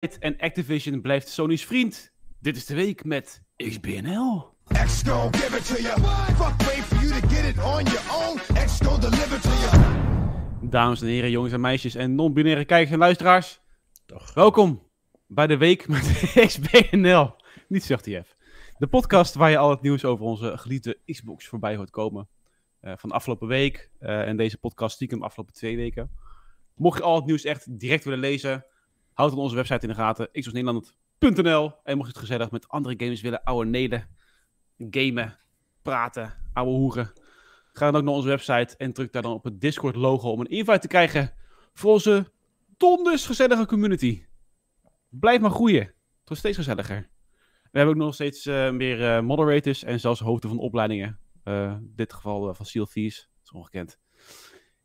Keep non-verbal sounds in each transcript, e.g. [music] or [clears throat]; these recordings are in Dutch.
En Activision blijft Sony's vriend. Dit is de week met XBNL. X give it to you. Fuck wait for you to get it on your own. Deliver to you. Dames en heren, jongens en meisjes en non-binaire kijkers en luisteraars. Toch. Welkom bij de week met [laughs] XBNL. Niet ZTF. De podcast waar je al het nieuws over onze geliefde Xbox voorbij hoort komen. Eh, van de afgelopen week. eh, en deze podcast stiekem de afgelopen twee weken. Mocht je al het nieuws echt direct willen lezen, houd dan onze website in de gaten. xboxnederland.nl En mocht je het gezellig met andere gamers willen, ouwe neden, gamen, praten, ouwe hoeren. Ga dan ook naar onze website en druk daar dan op het Discord logo om een invite te krijgen voor onze donders gezellige community. Blijf maar groeien. Het wordt steeds gezelliger. We hebben ook nog steeds eh, meer eh, moderators en zelfs hoofden van opleidingen. Eh, in dit geval van Seal Thieves. Dat is ongekend.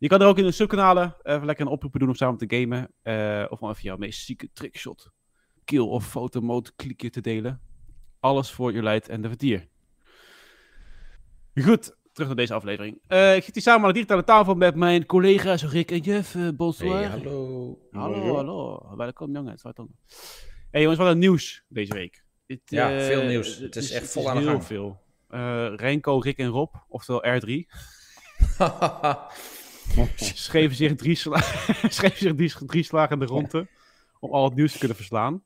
Je kan er ook in de subkanalen even lekker een oproepen doen om samen te gamen. eh, of om even jouw meest zieke trickshot, kill of fotomode klikje te delen. Alles voor Jolijt en de Vertier. Goed, terug naar deze aflevering. Eh, ik zit hier samen aan de digitale tafel met mijn collega's Rick en Jeff. Eh, bonsoir. Hey, hallo. Hallo, hallo. Welkom jongens. Hey jongens, wat een nieuws deze week. Ja, veel nieuws. Het is echt vol aan de heel gang. veel. Eh Renko, Rick en Rob, oftewel R3, [laughs] [laughs] schreven zich drie, sla [laughs] schreven zich drie, drie slagen in de ronde om al het nieuws te kunnen verslaan.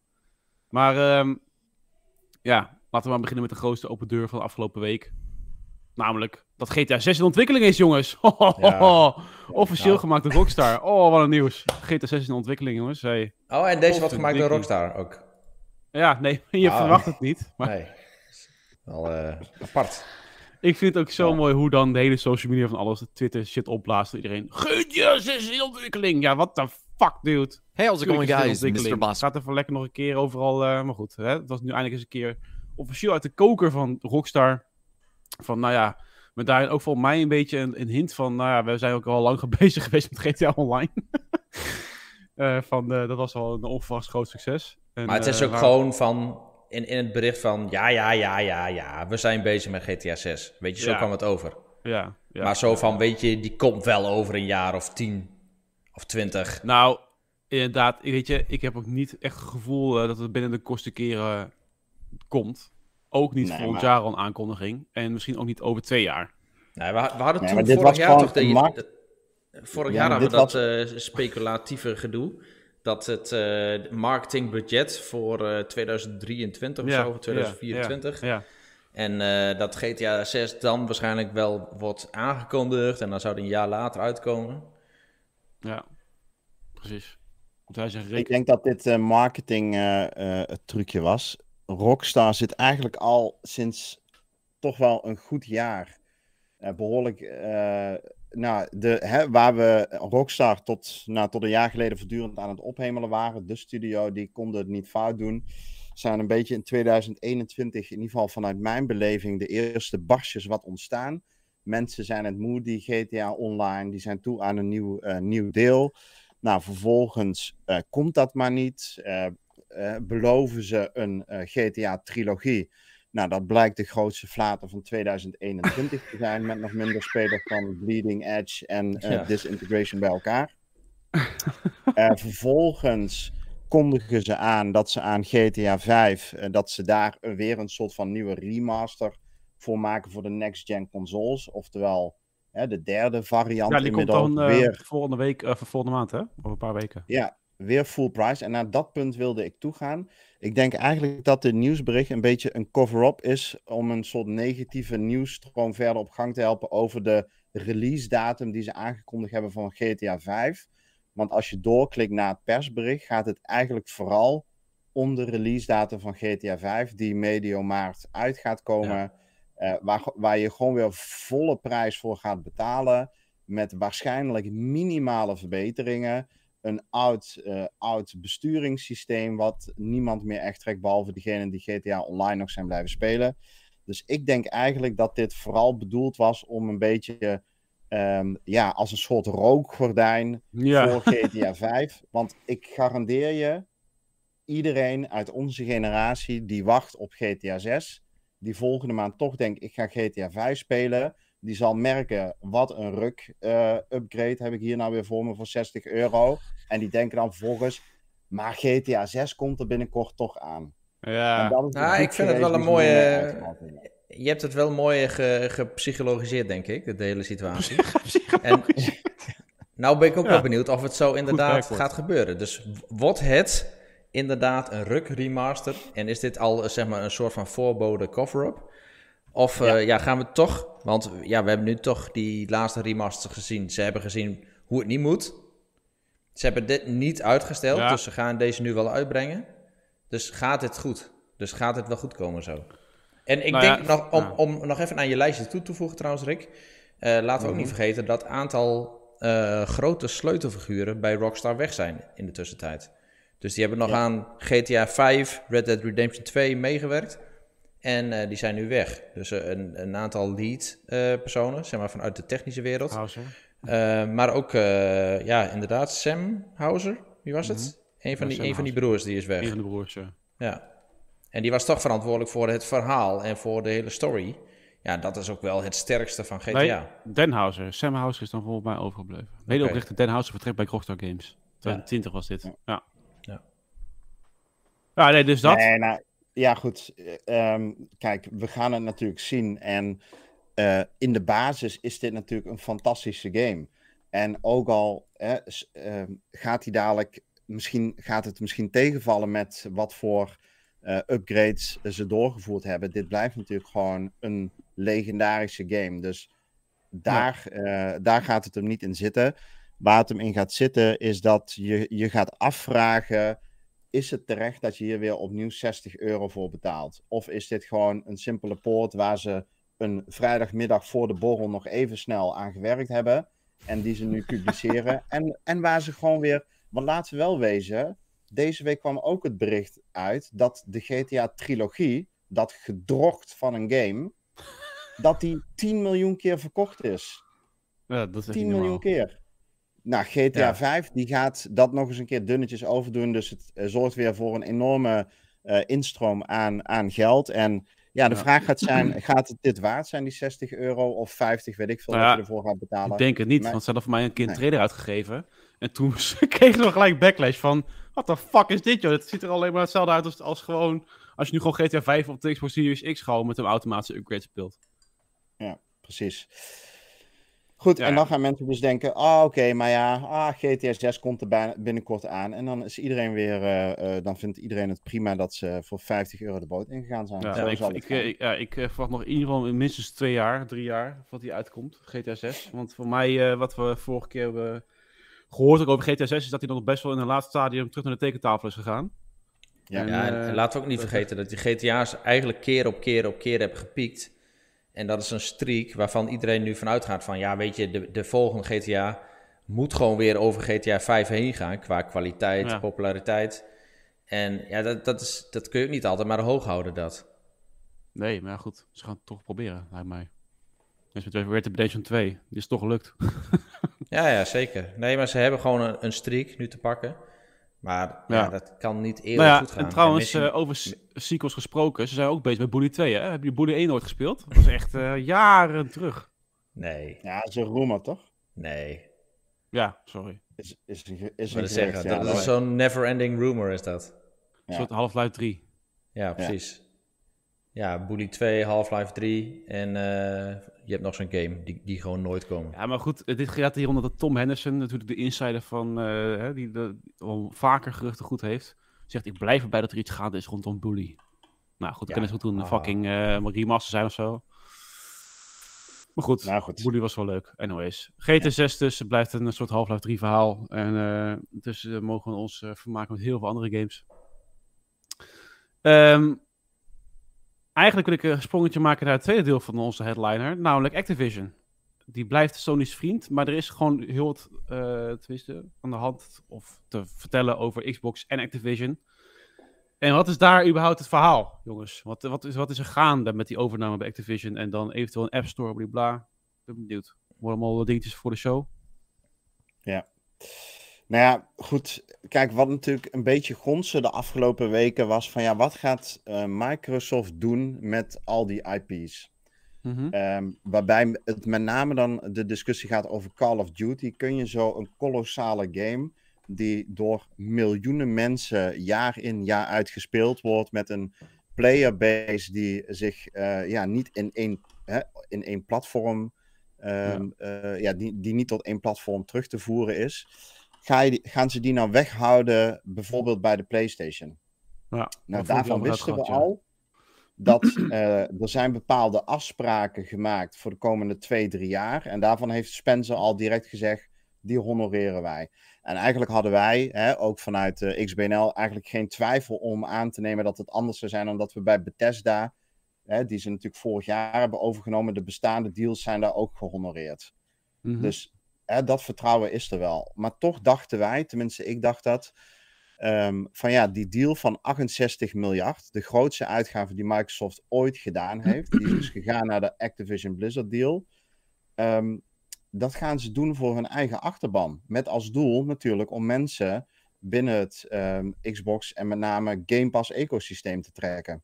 Maar ehm, ja, laten we maar beginnen met de grootste open deur van de afgelopen week. Namelijk dat GTA 6 in ontwikkeling is, jongens. [laughs] Ja. Officieel Nou. gemaakt door Rockstar. Oh, wat een nieuws. GTA 6 in ontwikkeling, jongens. Hey. oh, en deze wordt gemaakt door. Rockstar ook. Ja, nee, je Ah. verwacht het niet. Maar Nee. Wel eh, apart. Ik vind het ook zo Ja. mooi hoe dan de hele social media van alles, Twitter shit opblaast. Iedereen, GTA 6 in ontwikkeling. Ja, what the fuck, dude. Hey, het in guys? Mr. Bas. Gaat even lekker nog een keer overal. eh, maar goed, hè? het was nu eindelijk eens een keer officieel uit de koker van Rockstar. Van, nou ja, met daarin ook voor mij een beetje een, een hint van, nou ja, we zijn ook al lang [laughs] bezig geweest met GTA Online. [laughs] Eh, van, eh, dat was al een onverwachts groot succes. En, Maar het is ook gewoon van... In, in het bericht van... Ja, ja, ja, ja, ja. We zijn bezig met GTA 6. Weet je, zo Ja. kwam het over. Ja, ja. maar zo van, weet je, die komt wel over een jaar of tien. Of twintig. Nou, inderdaad, weet je, ik heb ook niet echt het gevoel eh, dat het binnen de kortste keren komt. Ook niet Nee, volgend maar- jaar al een aankondiging. En misschien ook niet over twee jaar. Nee, we, we hadden Nee, toen maar dit vorig was jaar toch... De, vorig Ja, jaar hadden we dat eh, speculatieve gedoe. Dat het eh, marketingbudget voor eh, 2023 of Ja, zo, of 2024... Ja, ja. En eh, dat GTA 6 dan waarschijnlijk wel wordt aangekondigd en dan zou het een jaar later uitkomen. Ja, precies. Want hij zegt, Ik denk dat dit een marketing eh, eh, trucje was. Rockstar zit eigenlijk al sinds toch wel een goed jaar eh, behoorlijk. Nou, de, waar we Rockstar tot, nou, tot een jaar geleden voortdurend aan het ophemelen waren. De studio, die konden het niet fout doen. Zijn een beetje in 2021, in ieder geval vanuit mijn beleving, de eerste barstjes wat ontstaan. Mensen zijn het moe, die GTA Online, die zijn toe aan een nieuw, eh, nieuw deel. Nou, vervolgens eh, komt dat maar niet. Eh, beloven ze een GTA-trilogie. Nou, dat blijkt de grootste flater van 2021 te zijn. Met nog minder spelers van Bleeding Edge en eh, Ja. Disintegration bij elkaar. Eh, vervolgens kondigen ze aan dat ze aan GTA 5, eh, dat ze daar weer een soort van nieuwe remaster voor maken voor de next-gen consoles. Oftewel, hè, de derde variant ja, die komt dan weer volgende week, of volgende maand, hè? Over een paar weken. ja, weer full price. En naar dat punt wilde ik toegaan. Ik denk eigenlijk dat dit nieuwsbericht een beetje een cover-up is om een soort negatieve nieuwsstroom verder op gang te helpen over de release datum die ze aangekondigd hebben van GTA 5. Want als je doorklikt naar het persbericht, gaat het eigenlijk vooral om de release datum van GTA 5, die medio maart uit gaat komen. eh, waar, waar je gewoon weer volle prijs voor gaat betalen. Met waarschijnlijk minimale verbeteringen een oud, eh, oud besturingssysteem wat niemand meer echt trekt, behalve diegenen die GTA Online nog zijn blijven spelen. Dus ik denk eigenlijk dat dit vooral bedoeld was om een beetje ehm, ja, als een soort rookgordijn Ja, voor GTA 5. [laughs] Want ik garandeer je, iedereen uit onze generatie die wacht op GTA 6, die volgende maand toch denkt, ik ga GTA 5 spelen, die zal merken, wat een ruk eh, upgrade heb ik hier nou weer voor me voor 60 euro. En die denken dan vervolgens, Maar GTA 6 komt er binnenkort toch aan. Ja, goed ik vind het wel een mooie- uitmaken. Je hebt het wel mooi ge, gepsychologiseerd, denk ik, de hele situatie. [laughs] en nou ben ik ook Ja. wel benieuwd of het zo inderdaad gaat gebeuren. Dus wordt het inderdaad een ruk remaster? En is dit al eh, zeg maar een soort van voorbode cover-up? Of eh, ja. gaan we toch, want ja, we hebben nu toch die laatste remaster gezien. Ze hebben gezien hoe het niet moet. Ze hebben dit niet uitgesteld, Ja. dus ze gaan deze nu wel uitbrengen. Dus gaat het goed? Dus gaat het wel goed komen zo? En ik Nou denk ja, nog, om, om nog even aan je lijstje toe te voegen trouwens, Rick. eh, laten we ook niet vergeten dat aantal eh, grote sleutelfiguren bij Rockstar weg zijn in de tussentijd. Dus die hebben nog Ja. aan GTA 5, Red Dead Redemption 2 meegewerkt. En eh, die zijn nu weg. Dus eh, een, een aantal lead eh, personen, zeg maar vanuit de technische wereld. Eh, maar ook, eh, ja, inderdaad, Sam Houser. Wie was het? Een, van Ja, die, een van die broers die is weg. Een van de broers. ja. Ja. En die was toch verantwoordelijk voor het verhaal en voor de hele story. Ja, dat is ook wel het sterkste van GTA. Nee, Den Houser. Sam Houser is dan volgens mij overgebleven. Medeoprichter Den Houser vertrekt bij Rockstar Games. 2020 was dit. Ja. Ja. Ja. Ja, nee, dus dat. Nee, nou, ja, goed. Eh, ehm, kijk, we gaan het natuurlijk zien. En eh, in de basis is dit natuurlijk een fantastische game. En ook al hè, ehm, gaat hij dadelijk, misschien gaat het misschien tegenvallen met wat voor eh, upgrades ze doorgevoerd hebben. Dit blijft natuurlijk gewoon een legendarische game. Dus daar, eh, daar gaat het hem niet in zitten. Waar het hem in gaat zitten, is dat je je gaat afvragen is het terecht dat je hier weer opnieuw 60 euro voor betaalt? Of is dit gewoon een simpele poort waar ze een vrijdagmiddag voor de borrel nog even snel aan gewerkt hebben en die ze nu [laughs] publiceren? en, en waar ze gewoon weer, want laten we wel wezen, deze week kwam ook het bericht uit dat de GTA-trilogie, dat gedrocht van een game, [laughs] dat die 10 miljoen keer verkocht is. Ja, dat is echt 10 niet miljoen keer. Nou, GTA Ja. 5 die gaat dat nog eens een keer dunnetjes overdoen. Dus het eh, zorgt weer voor een enorme eh, instroom aan, aan geld. En ja, de Ja. vraag gaat zijn: [clears throat] gaat het dit waard zijn, die 60 euro of 50, weet ik veel, Nou dat ja, je ervoor gaat betalen? Ik denk het niet, Maar- want ze hadden voor mij een keer een Nee. trailer uitgegeven. En toen [laughs] kregen we gelijk backlash van... What the fuck is dit, joh? Het ziet er alleen maar hetzelfde uit als, als gewoon... Als je nu gewoon GTA 5 op de Xbox Series X gewoon met een automatische upgrade speelt. Precies. Goed, Ja, en dan gaan mensen dus denken: ah, oké, maar ja, ah, GTA 6 komt er bijna- binnenkort aan. En dan is iedereen weer, eh, eh, dan vindt iedereen het prima dat ze voor 50 euro de boot ingegaan zijn. Ja, ik, ik, eh, ik, ja, ik verwacht nog in ieder geval minstens twee jaar, drie jaar, voordat die uitkomt, GTA 6. Want voor mij, eh, wat we vorige keer hebben gehoord ook over GTA 6, is dat hij nog best wel in een laatste stadium terug naar de tekentafel is gegaan. Ja. En, Ja, en laten we ook niet vergeten dat die GTA's eigenlijk keer op keer op keer hebben gepiekt. En dat is een streak waarvan iedereen nu vanuit gaat van... ja, weet je, de, de volgende GTA moet gewoon weer over GTA 5 heen gaan... qua kwaliteit, Ja. populariteit. En ja, dat, dat, is, dat kun je ook niet altijd maar hoog houden, dat. Nee, maar goed, ze gaan het toch proberen, lijkt mij. Dus met Red Dead Redemption 2, die is toch gelukt. [laughs] Ja, ja, zeker. Nee, maar ze hebben gewoon een, een streak nu te pakken. Maar ja, Ja. dat kan niet eerder nou ja, goed gaan. en trouwens, misschien- eh, over sequels gesproken, ze zijn ook bezig met Bully 2, hè? Heb je Bully 1 nooit gespeeld? Dat was echt eh, jaren terug. Nee, Ja, dat is een rumor, toch? nee. Ja, sorry. Is, is, een- is een zeggen, ja. dat is zo'n never-ending rumor, is dat. Een Ja. soort Half-Life 3. Ja, precies. Ja, Bully 2, Half-Life 3 en eh, je hebt nog zo'n game die, die gewoon nooit komen. Ja, maar goed, dit gaat hier omdat Tom Henderson, natuurlijk de insider van, eh, die de, al vaker geruchten goed heeft, zegt ik blijf erbij dat er iets gaande is rondom Bully. Nou goed, Ja. kan het goed doen een Ah. fucking eh remaster zijn of zo. Maar goed, Nou goed. Bully was wel leuk. Anyways, GT6 dus, het blijft een soort Half-Life 3 verhaal. En eh dus mogen we ons vermaken met heel veel andere games. Ehm, eigenlijk wil ik een sprongetje maken naar het tweede deel van onze headliner, namelijk Activision. Die blijft Sony's vriend, maar er is gewoon heel wat eh tenminste, aan de hand of te vertellen over Xbox en Activision. En wat is daar überhaupt het verhaal, jongens? Wat, wat, is, wat is er gaande met die overname bij Activision en dan eventueel een App Store, blablabla? Ik ben benieuwd. Worden allemaal dingetjes voor de show? Nou ja, goed. Kijk, wat natuurlijk een beetje gonste de afgelopen weken was van ja, wat gaat eh, Microsoft doen met al die IP's? Mhm. Ehm, waarbij het met name dan de discussie gaat over Call of Duty. Kun je zo een kolossale game die door miljoenen mensen jaar in jaar uit gespeeld wordt met een playerbase die zich eh, ja, niet in één, hè, in één platform, ehm, eh, ja, die, die niet tot één platform terug te voeren is. Ga je die- gaan ze die nou weghouden, bijvoorbeeld bij de PlayStation? Ja, Nou, daar daarvan wisten we al dat [clears throat] eh, er zijn bepaalde afspraken gemaakt voor de komende twee, drie jaar. En daarvan heeft Spencer al direct gezegd, die honoreren wij. En eigenlijk hadden wij, hè, ook vanuit eh, XBNL, eigenlijk geen twijfel om aan te nemen dat het anders zou zijn. Omdat we bij Bethesda, hè, die ze natuurlijk vorig jaar hebben overgenomen, de bestaande deals zijn daar ook gehonoreerd. Mhm. Dus hè, dat vertrouwen is er wel. Maar toch dachten wij, tenminste ik dacht dat, ehm, van ja, die deal van 68 miljard, de grootste uitgave die Microsoft ooit gedaan [clears throat] heeft, die is dus gegaan naar de Activision Blizzard deal. Ehm, dat gaan ze doen voor hun eigen achterban. Met als doel natuurlijk om mensen binnen het ehm, Xbox en met name Game Pass ecosysteem te trekken.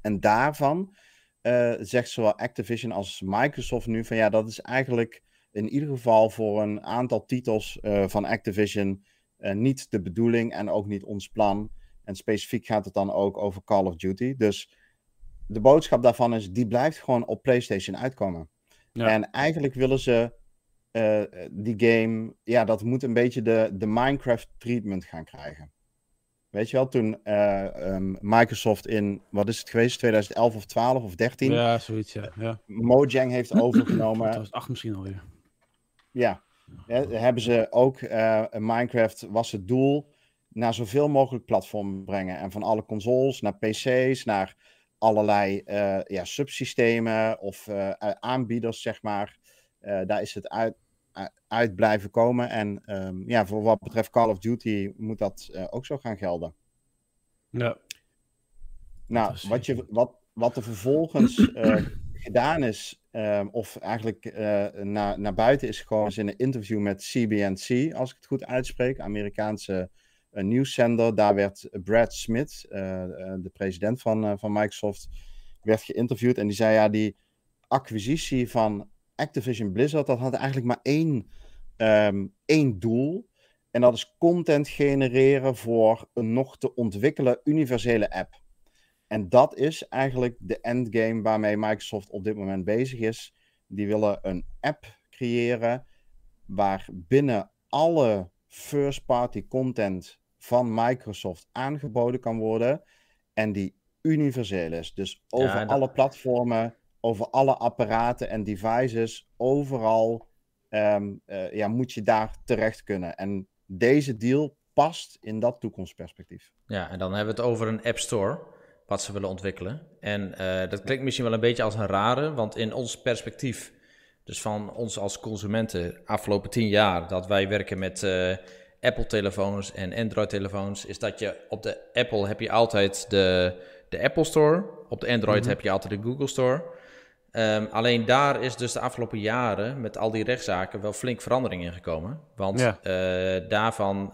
En daarvan eh, zegt zowel Activision als Microsoft nu van ja, dat is eigenlijk in ieder geval voor een aantal titels eh, van Activision eh, niet de bedoeling en ook niet ons plan. En specifiek gaat het dan ook over Call of Duty. Dus de boodschap daarvan is, die blijft gewoon op PlayStation uitkomen. Ja. En eigenlijk willen ze eh, die game, ja, dat moet een beetje de, de Minecraft treatment gaan krijgen. Weet je wel, toen eh, ehm, Microsoft in, wat is het geweest, 2011 of 12 of 13, Ja, zoiets, ja. ja. Mojang heeft overgenomen. 2008 misschien alweer. Ja, hè, hebben ze ook eh, Minecraft was het doel naar zoveel mogelijk platformen brengen. En van alle consoles naar PC's, naar allerlei eh, ja, subsystemen of eh, aanbieders, zeg maar. Eh, daar is het uit, uit- blijven komen. En ehm, ja, voor wat betreft Call of Duty moet dat eh, ook zo gaan gelden. Ja. Nou, wat, je, wat, wat er vervolgens eh, gedaan is, ehm, of eigenlijk eh, naar, naar buiten is gekomen, in een interview met CBNC, als ik het goed uitspreek, Amerikaanse eh, nieuwszender. Daar werd Brad Smith, eh, de president van, van Microsoft, werd geïnterviewd. En die zei, ja, die acquisitie van Activision Blizzard, dat had eigenlijk maar één, ehm, één doel. En dat is content genereren voor een nog te ontwikkelen universele app. En dat is eigenlijk de endgame waarmee Microsoft op dit moment bezig is. Die willen een app creëren waar binnen alle first-party content van Microsoft aangeboden kan worden. En die universeel is. Dus over dat- alle platformen, over alle apparaten en devices, overal ehm, eh, ja, moet je daar terecht kunnen. En deze deal past in dat toekomstperspectief. Ja, en dan hebben we het over een App Store, wat ze willen ontwikkelen. En eh, dat klinkt misschien wel een beetje als een rare, want in ons perspectief, dus van ons als consumenten, afgelopen tien jaar, dat wij werken met eh, Apple-telefoons en Android-telefoons, is dat je op de Apple heb je altijd de, de Apple Store, op de Android heb je altijd de Google Store. Ehm, alleen daar is dus de afgelopen jaren met al die rechtszaken wel flink verandering in gekomen. Want Ja. eh, daarvan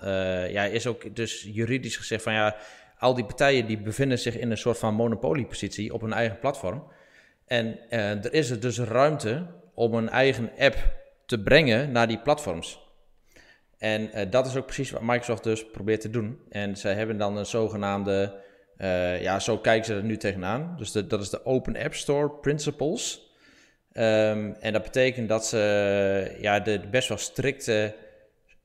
ja, is ook dus juridisch gezegd van ja, al die partijen die bevinden zich in een soort van monopoliepositie op hun eigen platform. En eh, er is dus ruimte om een eigen app te brengen naar die platforms. En eh, dat is ook precies wat Microsoft dus probeert te doen. En zij hebben dan een zogenaamde, eh, ja, zo kijken ze er nu tegenaan. Dus dat is de Open App Store Principles. Ehm, en dat betekent dat ze ja, de best wel strikte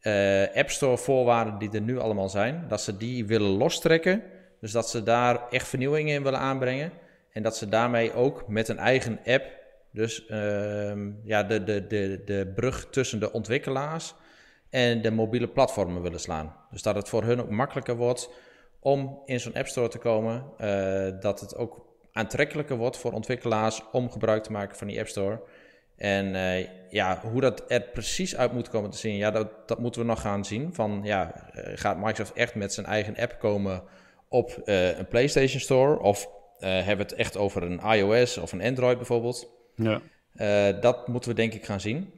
eh, App Store voorwaarden die er nu allemaal zijn, dat ze die willen lostrekken. Dus dat ze daar echt vernieuwingen in willen aanbrengen. En dat ze daarmee ook met een eigen app, dus ehm, ja, de, de, de, de brug tussen de ontwikkelaars en de mobiele platformen willen slaan. Dus dat het voor hun ook makkelijker wordt om in zo'n App Store te komen. eh, dat het ook aantrekkelijker wordt voor ontwikkelaars om gebruik te maken van die App Store. En eh, ja, hoe dat er precies uit moet komen te zien, ja, dat, dat moeten we nog gaan zien. Van ja, eh, gaat Microsoft echt met zijn eigen app komen op eh, een PlayStation Store? Of hebben we het echt over een iOS of een Android bijvoorbeeld? Ja. Dat moeten we denk ik gaan zien.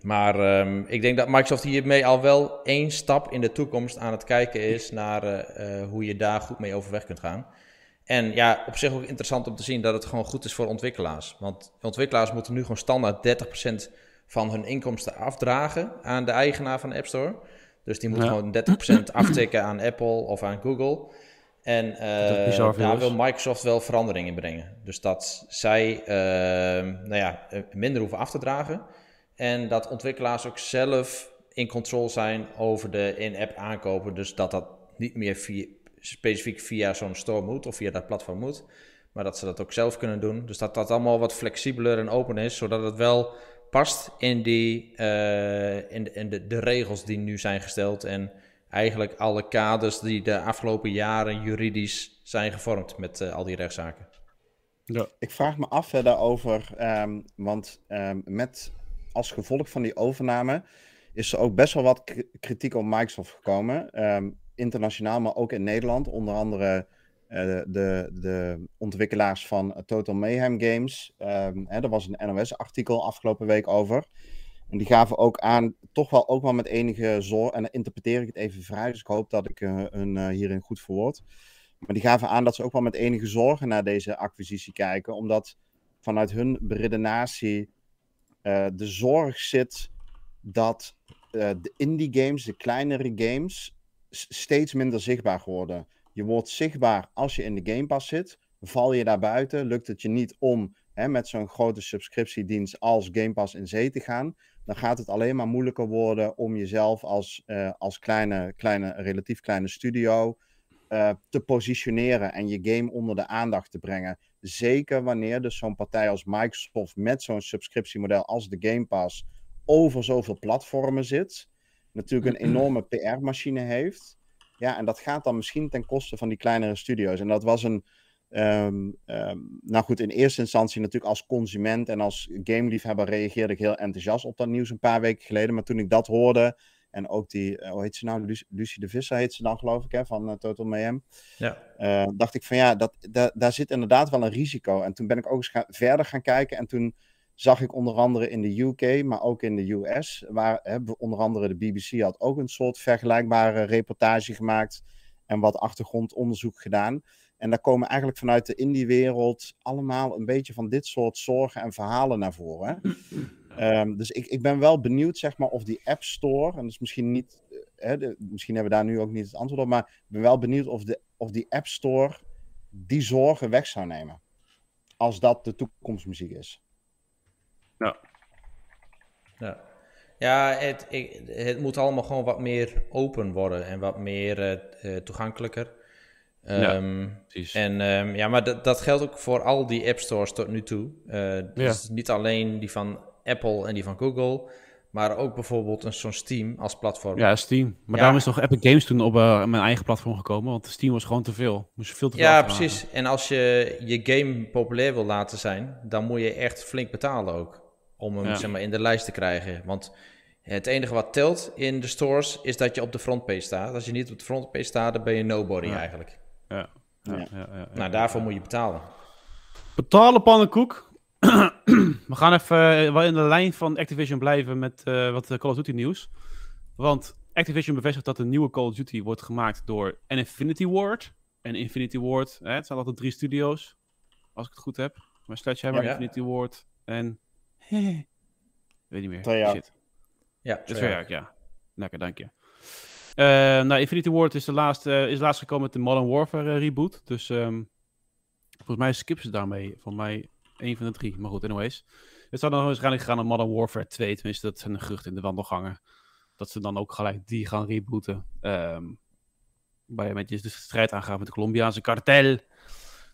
Maar ehm, ik denk dat Microsoft hiermee al wel één stap in de toekomst aan het kijken is naar hoe je daar goed mee overweg kunt gaan. En ja, op zich ook interessant om te zien dat het gewoon goed is voor ontwikkelaars. Want ontwikkelaars moeten nu gewoon standaard 30% van hun inkomsten afdragen aan de eigenaar van de App Store. Dus die moet Ja. gewoon 30% [clears throat] aftikken aan Apple of aan Google. En veel daar is. wil Microsoft wel verandering in brengen. Dus dat zij eh, nou ja, eh, minder hoeven af te dragen. En dat ontwikkelaars ook zelf in control zijn over de in-app aankopen. Dus dat dat niet meer via, specifiek via zo'n store moet of via dat platform moet. Maar dat ze dat ook zelf kunnen doen. Dus dat dat allemaal wat flexibeler en open is. Zodat het wel past in, die, eh, in, de, in de, de regels die nu zijn gesteld. En eigenlijk alle kaders die de afgelopen jaren juridisch zijn gevormd met eh, al die rechtszaken. Ja. Ik vraag me af verder over, ehm, want ehm, met als gevolg van die overname is er ook best wel wat kritiek op Microsoft gekomen. Ehm, internationaal, maar ook in Nederland. Onder andere eh, de, de ontwikkelaars van Total Mayhem Games. Ehm hè, er was een NOS-artikel afgelopen week over. En die gaven ook aan, toch wel ook wel met enige zorg. En dan interpreteer ik het even vrij, dus ik hoop dat ik eh, hun eh, hierin goed verwoord. Maar die gaven aan dat ze ook wel met enige zorgen naar deze acquisitie kijken. Omdat vanuit hun beredenatie de zorg zit dat de indie games, de kleinere games, steeds minder zichtbaar worden. Je wordt zichtbaar als je in de Game Pass zit. Val je daar buiten, lukt het je niet om hè, met zo'n grote subscriptiedienst als Game Pass in zee te gaan, dan gaat het alleen maar moeilijker worden om jezelf als, eh, als kleine, kleine, relatief kleine studio eh, te positioneren en je game onder de aandacht te brengen. Zeker wanneer dus zo'n partij als Microsoft met zo'n subscriptiemodel als de Game Pass over zoveel platformen zit. Natuurlijk een enorme PR-machine heeft. Ja, en dat gaat dan misschien ten koste van die kleinere studio's. En dat was een. ehm, nou goed, in eerste instantie natuurlijk als consument en als gameliefhebber reageerde ik heel enthousiast op dat nieuws een paar weken geleden. Maar toen ik dat hoorde. En ook die, eh, hoe heet ze nou? Luc- Lucie de Visser heet ze dan, geloof ik, hè, van eh, Total Mayhem. Ja. Eh, dacht ik van ja, dat, da- daar zit inderdaad wel een risico. En toen ben ik ook eens gaan- verder gaan kijken. En toen zag ik onder andere in de UK, maar ook in de US, waar hè, onder andere de BBC had ook een soort vergelijkbare reportage gemaakt en wat achtergrondonderzoek gedaan. En daar komen eigenlijk vanuit de indie-wereld allemaal een beetje van dit soort zorgen en verhalen naar voren. [clears throat] Ehm, dus ik, ik ben wel benieuwd, zeg maar, of die App Store, en dat is misschien niet, eh, hè, de- misschien hebben we daar nu ook niet het antwoord op, maar ik ben wel benieuwd of, de, of die App Store die zorgen weg zou nemen. Als dat de toekomstmuziek is. Ja, ja het, ik, het moet allemaal gewoon wat meer open worden en wat meer eh, eh, toegankelijker. Ja, Ehm, Precies. En ehm, ja, maar dat, dat geldt ook voor al die app stores tot nu toe. Eh, dus niet alleen die van Apple en die van Google, maar ook bijvoorbeeld een zo'n Steam als platform. Ja, Steam. Maar Ja. daarom is toch Epic Games toen op mijn eigen platform gekomen, want Steam was gewoon te veel. Moest veel te veel Ja, precies. En als je je game populair wil laten zijn, dan moet je echt flink betalen ook. Om hem Ja. zeg maar, in de lijst te krijgen. Want het enige wat telt in de stores is dat je op de frontpage staat. Als je niet op de frontpage staat, dan ben je nobody Ja. eigenlijk. Ja. Ja, Ja. ja, ja, ja. Nou, daarvoor moet je betalen. Betalen pannenkoek. [clears throat] We gaan even eh, wel in de lijn van Activision blijven met eh, wat eh, Call of Duty nieuws. Want Activision bevestigt dat een nieuwe Call of Duty wordt gemaakt door en Infinity Ward. En Infinity Ward, hè, het zijn altijd drie studio's, als ik het goed heb. Maar Sledgehammer, Ja. Infinity Ward en... [laughs] Weet niet meer. Treyarch. Shit. Ja, Dat is werk, ja. Lekker, dank je. Eh, nou, Infinity Ward is, de laatste, eh, is laatst gekomen met de Modern Warfare eh, reboot. Dus ehm, volgens mij skippen ze daarmee. Voor mij één van de drie. Maar goed, anyways. Het zou dan waarschijnlijk gaan naar Modern Warfare 2. Tenminste, dat zijn de geruchten in de wandelgangen. Dat ze dan ook gelijk die gaan rebooten. Ehm waar je met je de strijd aangaat met de Colombiaanse kartel. Nou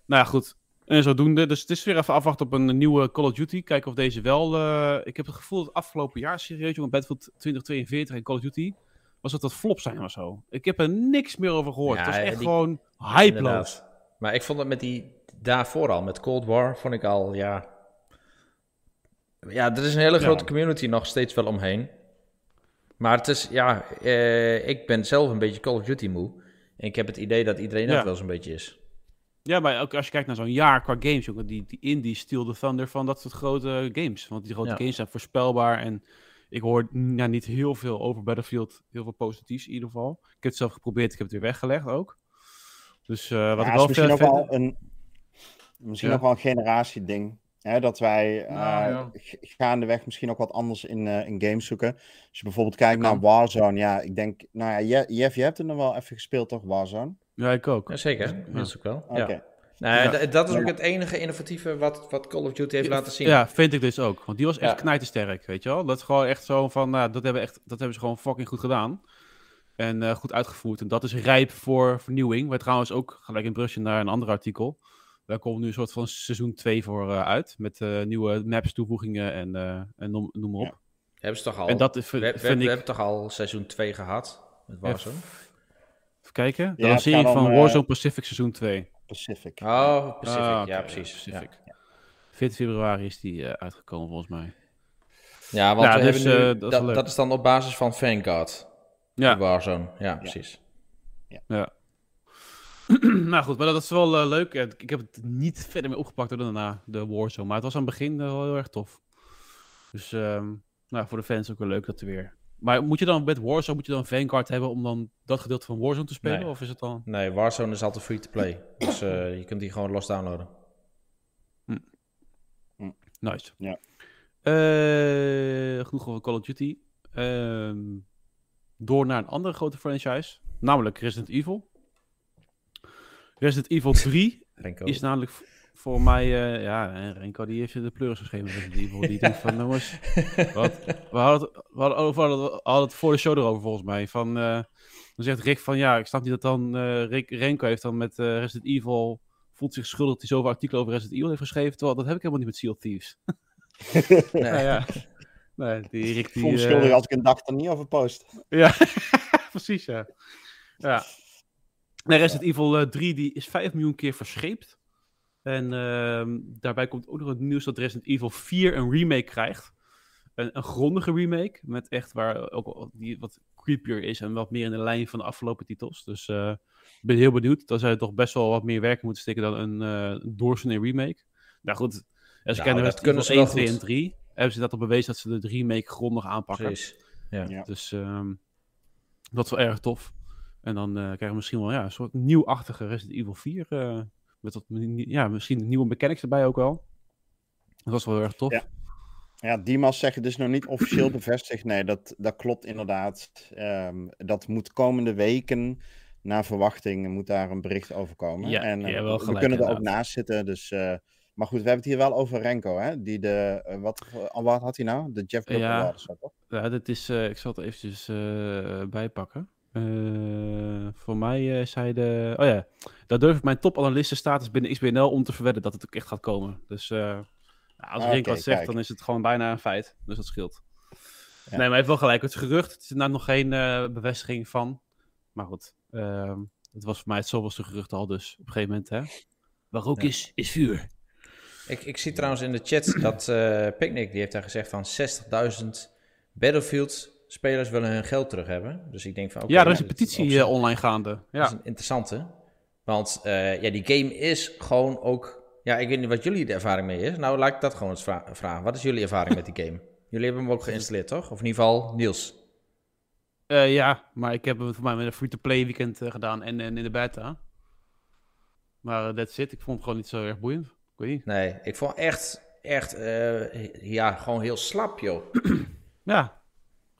ja, goed. En zodoende. Dus het is weer even afwachten op een nieuwe Call of Duty. Kijken of deze wel... eh, ik heb het gevoel dat het afgelopen jaar serieus, jongen, Battlefield 2042 en Call of Duty... was dat dat flop zijn of zo. Ik heb er niks meer over gehoord. Ja, het was echt die- gewoon hypeloos. Maar ik vond het met die daarvoor al, met Cold War, vond ik al, ja... Ja, er is een hele Ja. grote community nog steeds wel omheen. Maar het is, ja, eh, ik ben zelf een beetje Call of Duty moe. En ik heb het idee dat iedereen Ja. ook wel zo'n beetje is. Ja, maar ook als je kijkt naar zo'n jaar qua games, jongen, die, die indie Steel the Thunder van dat soort grote games. Want die grote Ja. games zijn voorspelbaar en ik hoor mm, ja, niet heel veel over Battlefield, heel veel positiefs in ieder geval. Ik heb het zelf geprobeerd, ik heb het weer weggelegd ook. Dus eh, wat Ja, ik is wel misschien veel ook wel een, misschien Ja. ook wel een generatieding. Hè, dat wij eh Nou, ja. g- gaandeweg misschien ook wat anders in, eh, in games zoeken. Als je bijvoorbeeld kijkt naar Warzone, ja, ik denk, nou ja, Je- Jeff, je hebt er nog wel even gespeeld, toch, Warzone? Ja, ik ook. Jazeker, dat is ook wel. Oké. Nou, Ja. dat is ook het enige innovatieve wat, wat Call of Duty heeft laten zien. Ja, vind ik dus ook. Want die was echt Ja. knijtersterk, weet je wel. Dat is gewoon echt zo van, nou, dat hebben, echt, dat hebben ze gewoon fucking goed gedaan. En eh, goed uitgevoerd. En dat is rijp voor vernieuwing. Waar trouwens ook, gelijk een brugje naar een ander artikel. Daar komt nu een soort van seizoen 2 voor eh, uit. Met eh, nieuwe maps, toevoegingen en, eh, en noem, noem maar op. Ja. Hebben ze toch al? En dat is- we, we- vind we ik- hebben toch al seizoen 2 gehad met Warzone? Even kijken. Ja, serie gaat om, van eh, Warzone Pacific seizoen 2. Pacific. Oh, Pacific. Ah, ja, precies. Pacific. Ja. 14 februari is die eh, uitgekomen volgens mij. Ja, want Ja, we dus, hebben nu, eh, dat is wel dat, leuk. dat is dan op basis van Vanguard. Ja, Warzone, ja, precies. Ja. [clears throat] nou goed, maar dat is wel eh, leuk. Ja, Ik heb het niet verder meer opgepakt door daarna, de Warzone. Maar het was aan het begin eh, wel heel erg tof. Dus ehm, nou, voor de fans ook wel leuk dat er weer... Maar moet je dan met Warzone moet je dan Vanguard hebben om dan dat gedeelte van Warzone te spelen? Nee. Of is het dan... Nee, Warzone is altijd free to play. Dus eh, je kunt die gewoon los downloaden. Nice. Ja. Eh, genoeg over Call of Duty. Ehm, door naar een andere grote franchise. Namelijk Resident Evil. Resident Evil [laughs] 3 Renko. is namelijk voor mij, eh, ja, en Renko die heeft de pleuris geschreven Evil. Die denkt van, jongens, [laughs] wat, we hadden, het, we, hadden over, we hadden het voor de show erover volgens mij. Van, eh, dan zegt Rick van, ja, ik snap niet dat dan eh, Rick, Renko heeft dan met eh, Resident Evil, voelt zich schuldig dat hij zoveel artikelen over Resident Evil heeft geschreven. Terwijl dat heb ik helemaal niet met Sea of Thieves. [laughs] Nee. Nou ja, nee, die Rick Ik die... voel me schuldig als ik een dag er niet over post. ja, [laughs] precies, ja. ja. Nee, Resident Evil eh, 3 die is 5 miljoen keer verscheept. En ehm, daarbij komt ook nog het nieuws dat Resident Evil 4 een remake krijgt. Een, een grondige remake, met echt waar ook die wat creepier is en wat meer in de lijn van de afgelopen titels. Dus eh, ik ben heel benieuwd. Dan zou je toch best wel wat meer werk moeten steken dan een eh doorsnee remake. Nou goed, als je Nou, dat Resident kunnen Evil ze wel 1, 2 en goed. 3, hebben ze dat al bewezen dat ze de remake grondig aanpakken. Precies. Ja. Ja. Dus ehm, dat is wel erg tof. En dan eh, krijgen we misschien wel ja, een soort nieuwachtige Resident Evil 4. eh, met ja, misschien nieuwe mechanics erbij ook wel. Dat was wel heel erg tof. Ja. Ja, Dimas zegt het is nog niet officieel [clears throat] bevestigd. Nee, dat, dat klopt inderdaad. Ehm, dat moet komende weken, naar verwachting, moet daar een bericht over komen. Ja, en eh, ja, wel we kunnen er ook naast zitten. Dus, eh, maar goed, we hebben het hier wel over Renko, hè? Die de, eh, wat, uh, wat had hij nou? De Jeff Grubb Ja. Award? Ja, dit is, eh, ik zal het eventjes eh, bijpakken. Eh, voor mij eh, zei de... Oh ja, daar durf ik mijn topanalystenstatus binnen XBNL om te verwedden dat het ook echt gaat komen. Dus eh, nou, als Rink oké, wat zegt, kijk. dan is het gewoon bijna een feit. Dus dat scheelt. Ja. Nee, maar hij heeft wel gelijk. Het is gerucht. Het is daar nog geen eh, bevestiging van. Maar goed, ehm, het was voor mij het zoveelste gerucht al dus. Op een gegeven moment, hè. Waar rook Ja. is, is vuur. Ik, ik zie trouwens in de chat [clears throat] dat eh Picnic, die heeft daar gezegd van 60.000 Battlefield-spelers willen hun geld terug hebben. Dus ik denk van, oké, ja, er is nou, een dat petitie online gaande. Dat Ja. is een interessante. Want eh, ja, die game is gewoon ook... Ja, ik weet niet wat jullie de ervaring mee is. Nou, laat ik dat gewoon eens vra- vragen. Wat is jullie ervaring met die game? Jullie hebben hem ook geïnstalleerd, toch? Of in ieder geval Niels. Eh, ja, maar ik heb het voor mij met een free-to-play weekend eh, gedaan en, en in de beta. Maar eh, that's it. Ik vond het gewoon niet zo erg boeiend. Ik weet niet. Nee, ik vond echt, echt, ja, gewoon heel slap, joh. Ja.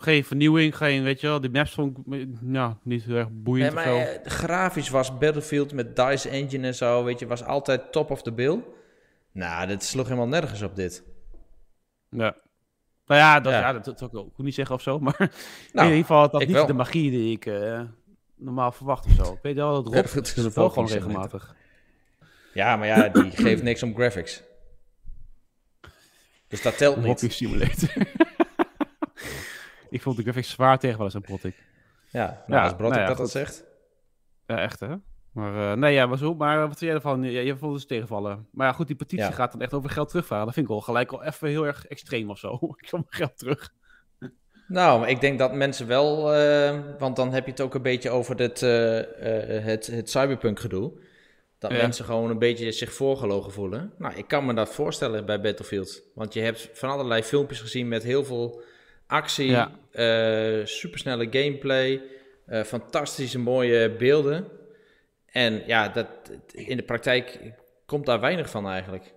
Geen vernieuwing, geen, weet je wel, die maps vond ik ja, niet heel erg boeiend Nee, of maar zo. eh, grafisch was Battlefield met DICE Engine en zo, weet je, was altijd top of the bill. Nou, dat sloeg helemaal nergens op dit. Ja. Nou ja, dat, Ja. ja. dat, dat zou ik ook niet zeggen of zo, maar [laughs] Nou, in ieder geval had dat niet wel. de magie die ik eh, normaal verwacht of zo. Ik weet wel, dat Rob [laughs] doet het wel gewoon regelmatig. Ja, maar ja, die [coughs] geeft niks om graphics. Dus dat telt niet. Hockey Simulator. [laughs] ik vond de graphics zwaar tegen wel eens een pot ik. Ja, nou, Ja, als Brot nou ja, dat dat zegt. Ja, echt hè? Maar eh, nee, ja, was. Maar wat vind jij ervan? Ja, je vond het dus tegenvallen. Maar ja, goed, die petitie Ja. gaat dan echt over geld terugvragen. Dat vind ik wel gelijk al even heel erg extreem of zo. [laughs] ik wil mijn geld terug. Nou, ik denk dat mensen wel, eh, want dan heb je het ook een beetje over dit, eh, het, het cyberpunk gedoe. Dat Ja. mensen gewoon een beetje zich voorgelogen voelen. Nou, ik kan me dat voorstellen bij Battlefield. Want je hebt van allerlei filmpjes gezien met heel veel actie, Ja. eh, supersnelle gameplay, eh, fantastische mooie beelden. En ja, dat, in de praktijk komt daar weinig van eigenlijk.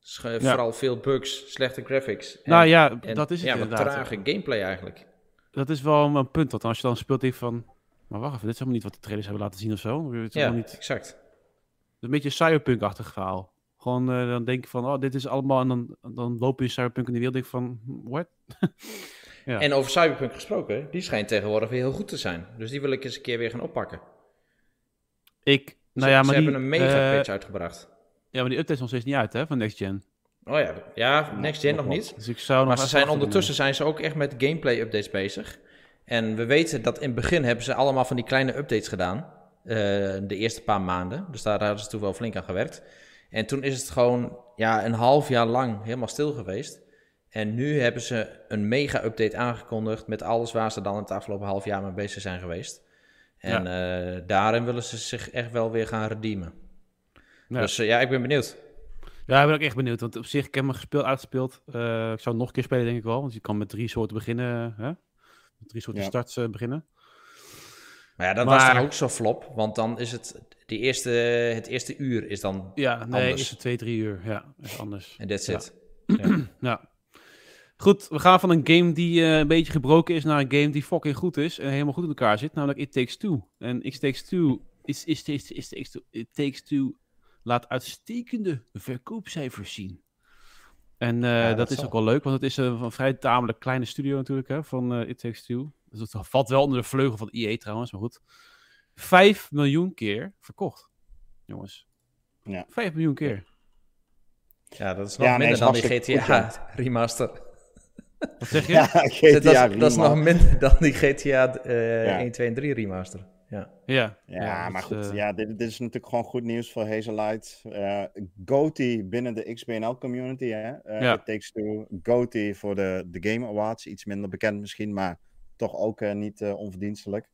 Dus, Ja. Vooral veel bugs, slechte graphics. En- nou ja, en, dat is het ja, inderdaad. trage gameplay eigenlijk. Dat is wel een punt. Want als je dan speelt, denk van... Maar wacht even, dit is helemaal niet wat de trailers hebben laten zien of zo. Ja, niet... exact. een beetje een cyberpunk-achtig verhaal. Gewoon eh, dan denk je van, oh, dit is allemaal... En dan, dan loop je in cyberpunk in de wereld denk van, hm, what? [laughs] Ja. En over Cyberpunk gesproken, die schijnt tegenwoordig weer heel goed te zijn. Dus die wil ik eens een keer weer gaan oppakken. Ik, nou ze, ja, ze maar die, hebben een mega eh, patch uitgebracht. ja, maar die update is nog steeds niet uit, hè, van Next Gen. Oh ja, ja next gen nog nog niet. Dus ik zou nog Maar ze zijn ondertussen zijn ze ook echt met gameplay updates bezig. En we weten dat in het begin hebben ze allemaal van die kleine updates gedaan. eh, de eerste paar maanden. Dus daar hadden ze toen wel flink aan gewerkt. En toen is het gewoon ja, een half jaar lang helemaal stil geweest. En nu hebben ze een mega-update aangekondigd met alles waar ze dan het afgelopen half jaar mee bezig zijn geweest. En eh, daarin willen ze zich echt wel weer gaan redeemen. Ja. Dus eh, ja, ik ben benieuwd. Ja, ik ben ook echt benieuwd. Want op zich, ik heb hem gespeeld, uitgespeeld. Eh, ik zou nog een keer spelen, denk ik wel. Want je kan met drie soorten beginnen, hè? Met drie soorten Ja. starts beginnen. Maar ja, dat was dan ook zo flop. Want dan is het, die eerste, het eerste uur is dan... Ja, nee, Anders. is het twee, drie uur. Ja, is anders. En that's Ja. it. [clears throat] Ja. Goed, we gaan van een game die eh, een beetje gebroken is naar een game die fucking goed is en helemaal goed in elkaar zit, namelijk It Takes Two. En It Takes Two is, is, is, is, Takes Two, It Takes Two laat uitstekende verkoopcijfers zien. En eh, dat dat, is zal. ook wel leuk, want het is een, een vrij tamelijk kleine studio natuurlijk hè, van eh, It Takes Two. Dus het valt wel onder de vleugel van EA trouwens, maar goed. Vijf miljoen keer verkocht, jongens. Ja. Vijf miljoen keer. Ja, dat is nog Ja, nee, minder is dan die GTA goed, [laughs] remaster. Wat zeg je? Ja, [laughs] dat, is, dat is nog minder [laughs] dan die GTA eh Ja. 1, 2 en 3 remaster. Ja. Ja, Ja, maar goed. eh, ja, dit, dit is natuurlijk gewoon goed nieuws voor Hazelite. Eh GOTY binnen de XBNL community. Hè? Eh, Ja. It Takes Two. GOTY voor de, de Game Awards. Iets minder bekend misschien, maar toch ook eh, niet onverdienstelijk.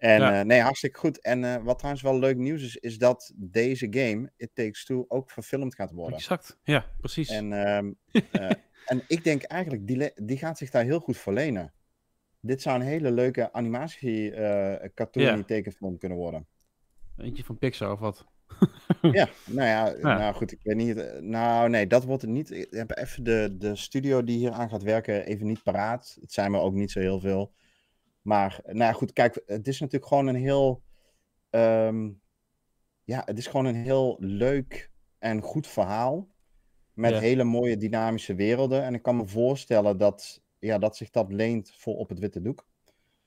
En Ja. eh, nee, hartstikke goed. En eh, wat trouwens wel leuk nieuws is, is dat deze game, It Takes Two, ook verfilmd gaat worden. Exact, ja, precies. En, [laughs] ehm, eh, en ik denk eigenlijk, die, die gaat zich daar heel goed voor lenen. Dit zou een hele leuke animatie cartoon Ja. tekenfilm kunnen worden. Eentje van Pixar of wat? [laughs] Ja, nou ja, nou goed, ik weet niet. Nou, nee, dat wordt het niet. Ik heb even de, de studio die hier aan gaat werken even niet paraat. Het zijn er ook niet zo heel veel. Maar, nou ja, goed, kijk, het is natuurlijk gewoon een heel. ehm, ja, het is gewoon een heel leuk en goed verhaal. Met Ja. hele mooie dynamische werelden. En ik kan me voorstellen dat, ja, dat zich dat leent voor op het witte doek.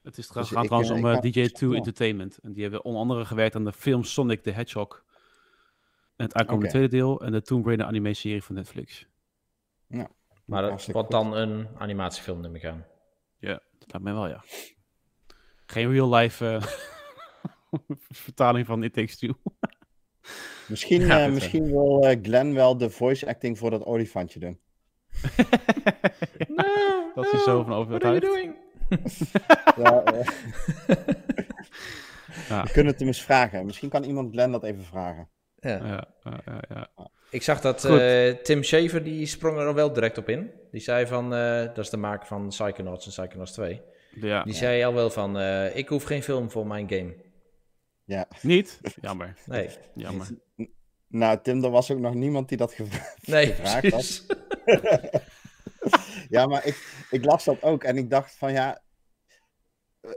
Het is Dus gaat ik, trouwens eh, om eh, kan- DJ2 ja. Entertainment. En die hebben onder andere gewerkt aan de film Sonic the Hedgehog. En het aankomende tweede deel. En de Tomb Raider anime-serie van Netflix. Maar dat wordt dan een animatiefilm, neem ik aan. Ja, dat lijkt mij wel, ja. Geen real-life eh, [laughs] vertaling van It Takes Two. Misschien, Ja, eh, dit wel. misschien wil eh, Glenn wel de voice acting voor dat olifantje doen. [laughs] dat is zo van over het uit. doing? [laughs] Ja, eh, Ja. We kunnen het hem eens vragen. Misschien kan iemand Glenn dat even vragen. Ja. Ja, ja, ja, ja. Ik zag dat eh, Tim Schafer, die sprong er wel direct op in. Die zei van, eh, dat is de maker van Psychonauts en Psychonauts 2. Ja. Die zei al wel van, eh, ik hoef geen film voor mijn game. Ja. Niet? Jammer, Nee, jammer. Nou, Tim, er was ook nog niemand die dat gevra- [laughs] nee gevraagd had. precies. [laughs] Ja, maar ik, ik las dat ook en ik dacht van ja. eh,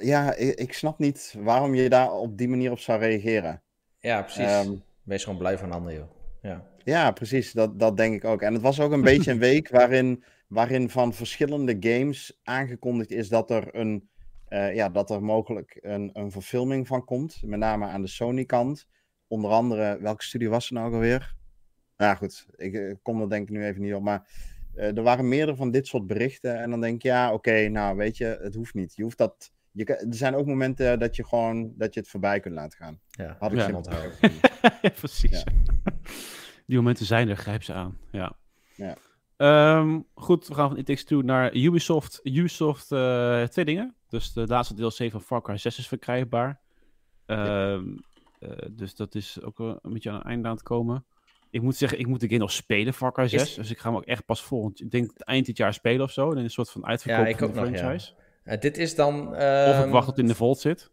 Ja, ik, ik snap niet waarom je daar op die manier op zou reageren. Ja, precies. Ehm, Wees gewoon blij van een ander, joh. Ja. Ja, precies. Dat, dat denk ik ook. En het was ook een beetje een week waarin, waarin van verschillende games aangekondigd is dat er, een, eh, ja, dat er mogelijk een, een verfilming van komt. Met name aan de Sony-kant. Onder andere, welke studio was er nou alweer? Nou ja, goed, ik eh, kom er denk ik nu even niet op. Maar eh, er waren meerdere van dit soort berichten. En dan denk ik, ja, oké, nou weet je, het hoeft niet. Je hoeft dat. Je, kan- er zijn ook momenten dat je gewoon dat je het voorbij kunt laten gaan. ja. Had ik Ja. zin onthouden. [laughs] ja, precies. Ja. [laughs] Die momenten zijn er, grijp ze aan. Ja. Ja. Ehm, goed, we gaan van It Takes Two naar Ubisoft. Ubisoft, eh, twee dingen. Dus de laatste DLC van Far Cry 6 is verkrijgbaar. Ehm, eh, dus dat is ook een beetje aan een einde aan het komen. Ik moet zeggen, ik moet de game nog spelen, Far Cry 6. Dus ik ga hem ook echt pas volgend, ik denk eind dit jaar spelen of zo. En een soort van uitverkoop Ja, ik van ook de nog, ja. franchise. Eh, dit is dan... Of ehm, ik wacht tot het in de vault zit.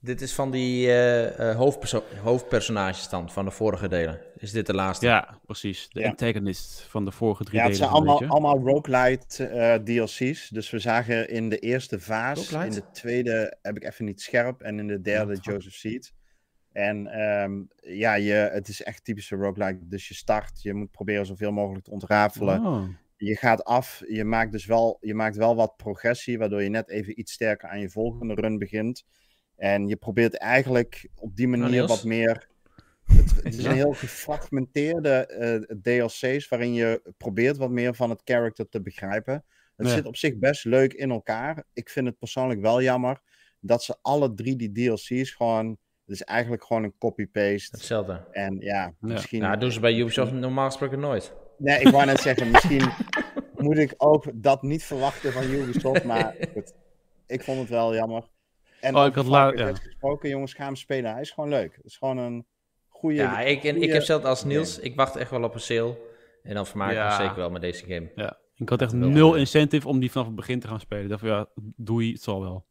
Dit is van die eh, eh, hoofdperso hoofdpersonages dan, van de vorige delen. Is dit de laatste? Ja, precies. De Ja. antagonist van de vorige drie Ja, het delen. zijn allemaal, allemaal roguelite eh, DLC's. Dus we zagen in de eerste vaas, in de tweede heb ik even niet scherp en in de derde Ja. Joseph Seed. En ehm, ja, je, het is echt typische roguelike. Dus je start, je moet proberen zoveel mogelijk te ontrafelen. Oh. Je gaat af, je maakt dus wel, je maakt wel wat progressie, waardoor je net even iets sterker aan je volgende run begint. En je probeert eigenlijk op die manier wat meer. Het, [laughs] het is Ja? een heel gefragmenteerde eh, DLC's waarin je probeert wat meer van het character te begrijpen. Het zit op zich best leuk in elkaar. Ik vind het persoonlijk wel jammer dat ze alle drie die DLC's gewoon. Het is eigenlijk gewoon een copy-paste. Hetzelfde. En ja, misschien. Nou, doen ze bij Ubisoft normaal gesproken nooit. Nee, ik wou net zeggen, [laughs] misschien moet ik ook dat niet verwachten van Ubisoft, maar goed, ik vond het wel jammer. En Oh, ik had la- Far Cry ja. 6 gesproken, jongens, ga hem spelen. Hij is gewoon leuk. Het is gewoon een goede. Ja, ik, en ik heb zelfs als. Niels, ik wacht echt wel op een sale. En dan vermaak ik me Ja. zeker wel met deze game. Ja, ik had echt nul incentive om die vanaf het begin te gaan spelen. Ik dacht van ja, doei, het zal wel.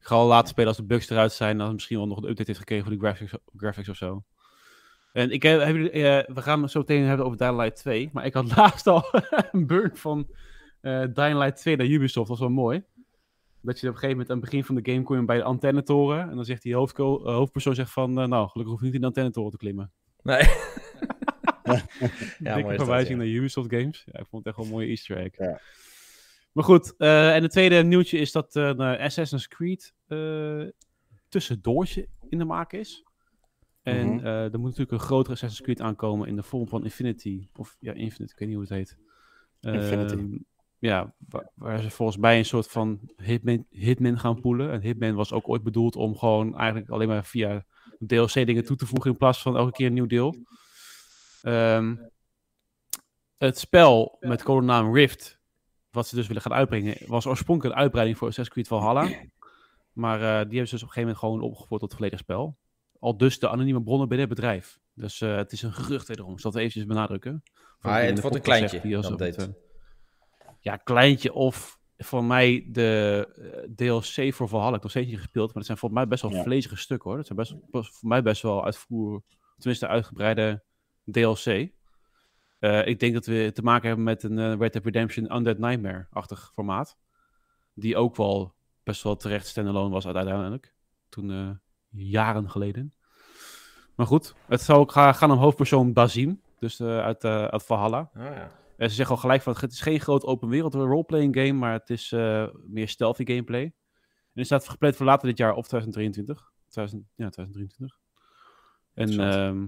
Ik ga al later spelen als de bugs eruit zijn. Dan misschien wel nog een update heeft gekregen voor die graphics, graphics of zo. En ik heb, heb eh, we gaan het zo meteen hebben over Dying Light 2. Maar ik had [laughs] laatst al een burn van eh Dying Light 2 naar Ubisoft. Dat was wel mooi. Dat je op een gegeven moment aan het begin van de game kom je bij de antennetoren. En dan zegt die hoofdko- eh, hoofdpersoon zegt van, eh, nou, gelukkig hoef je niet in de antennetoren te klimmen. Nee. [laughs] ja, Dikke mooi is dat, verwijzing ja. naar Ubisoft games. Ja, ik vond het echt wel een mooie easter egg. Ja. Maar goed, eh, en het tweede nieuwtje is dat een Assassin's Creed eh tussendoortje in de maak is. En eh, er moet natuurlijk een grotere Assassin's Creed aankomen in de vorm van Infinity. Of ja, Infinite, ik weet niet hoe het heet. Infinity. Ehm, ja, waar, ze volgens mij een soort van Hitman, Hitman gaan poelen. En Hitman was ook ooit bedoeld om gewoon eigenlijk alleen maar via DLC dingen toe te voegen in plaats van elke keer een nieuw deel. Ehm, het spel met codenaam Rift, wat ze dus willen gaan uitbrengen, was oorspronkelijk een uitbreiding voor Assassin's Creed Valhalla. Maar eh, die hebben ze dus op een gegeven moment gewoon opgevoerd tot volledig spel. Al dus de anonieme bronnen binnen het bedrijf. Dus eh, het is een gerucht wederom. Ik zal het eventjes benadrukken. Maar in het wordt een kleintje, die als het, dit. eh, ja, kleintje of voor mij de eh, DLC voor Valhalla. Ik nog steeds niet gespeeld, maar het zijn volgens mij best wel Ja. vlezige stukken hoor. Het zijn best, voor mij best wel uitvoer, tenminste uitgebreide DLC. Eh, ik denk dat we te maken hebben met een eh, Red Dead Redemption Undead Nightmare-achtig formaat. Die ook wel best wel terecht standalone was uiteindelijk. Toen jaren geleden. Maar goed, het zou ook ga- gaan om hoofdpersoon Bazim. Dus uit, uit Valhalla. Ah, ja. En ze zeggen al gelijk van het is geen groot open wereld roleplaying game, maar het is eh, meer stealthy gameplay. En het staat gepland voor later dit jaar of 2023. 2000, ja, 2023. En ehm,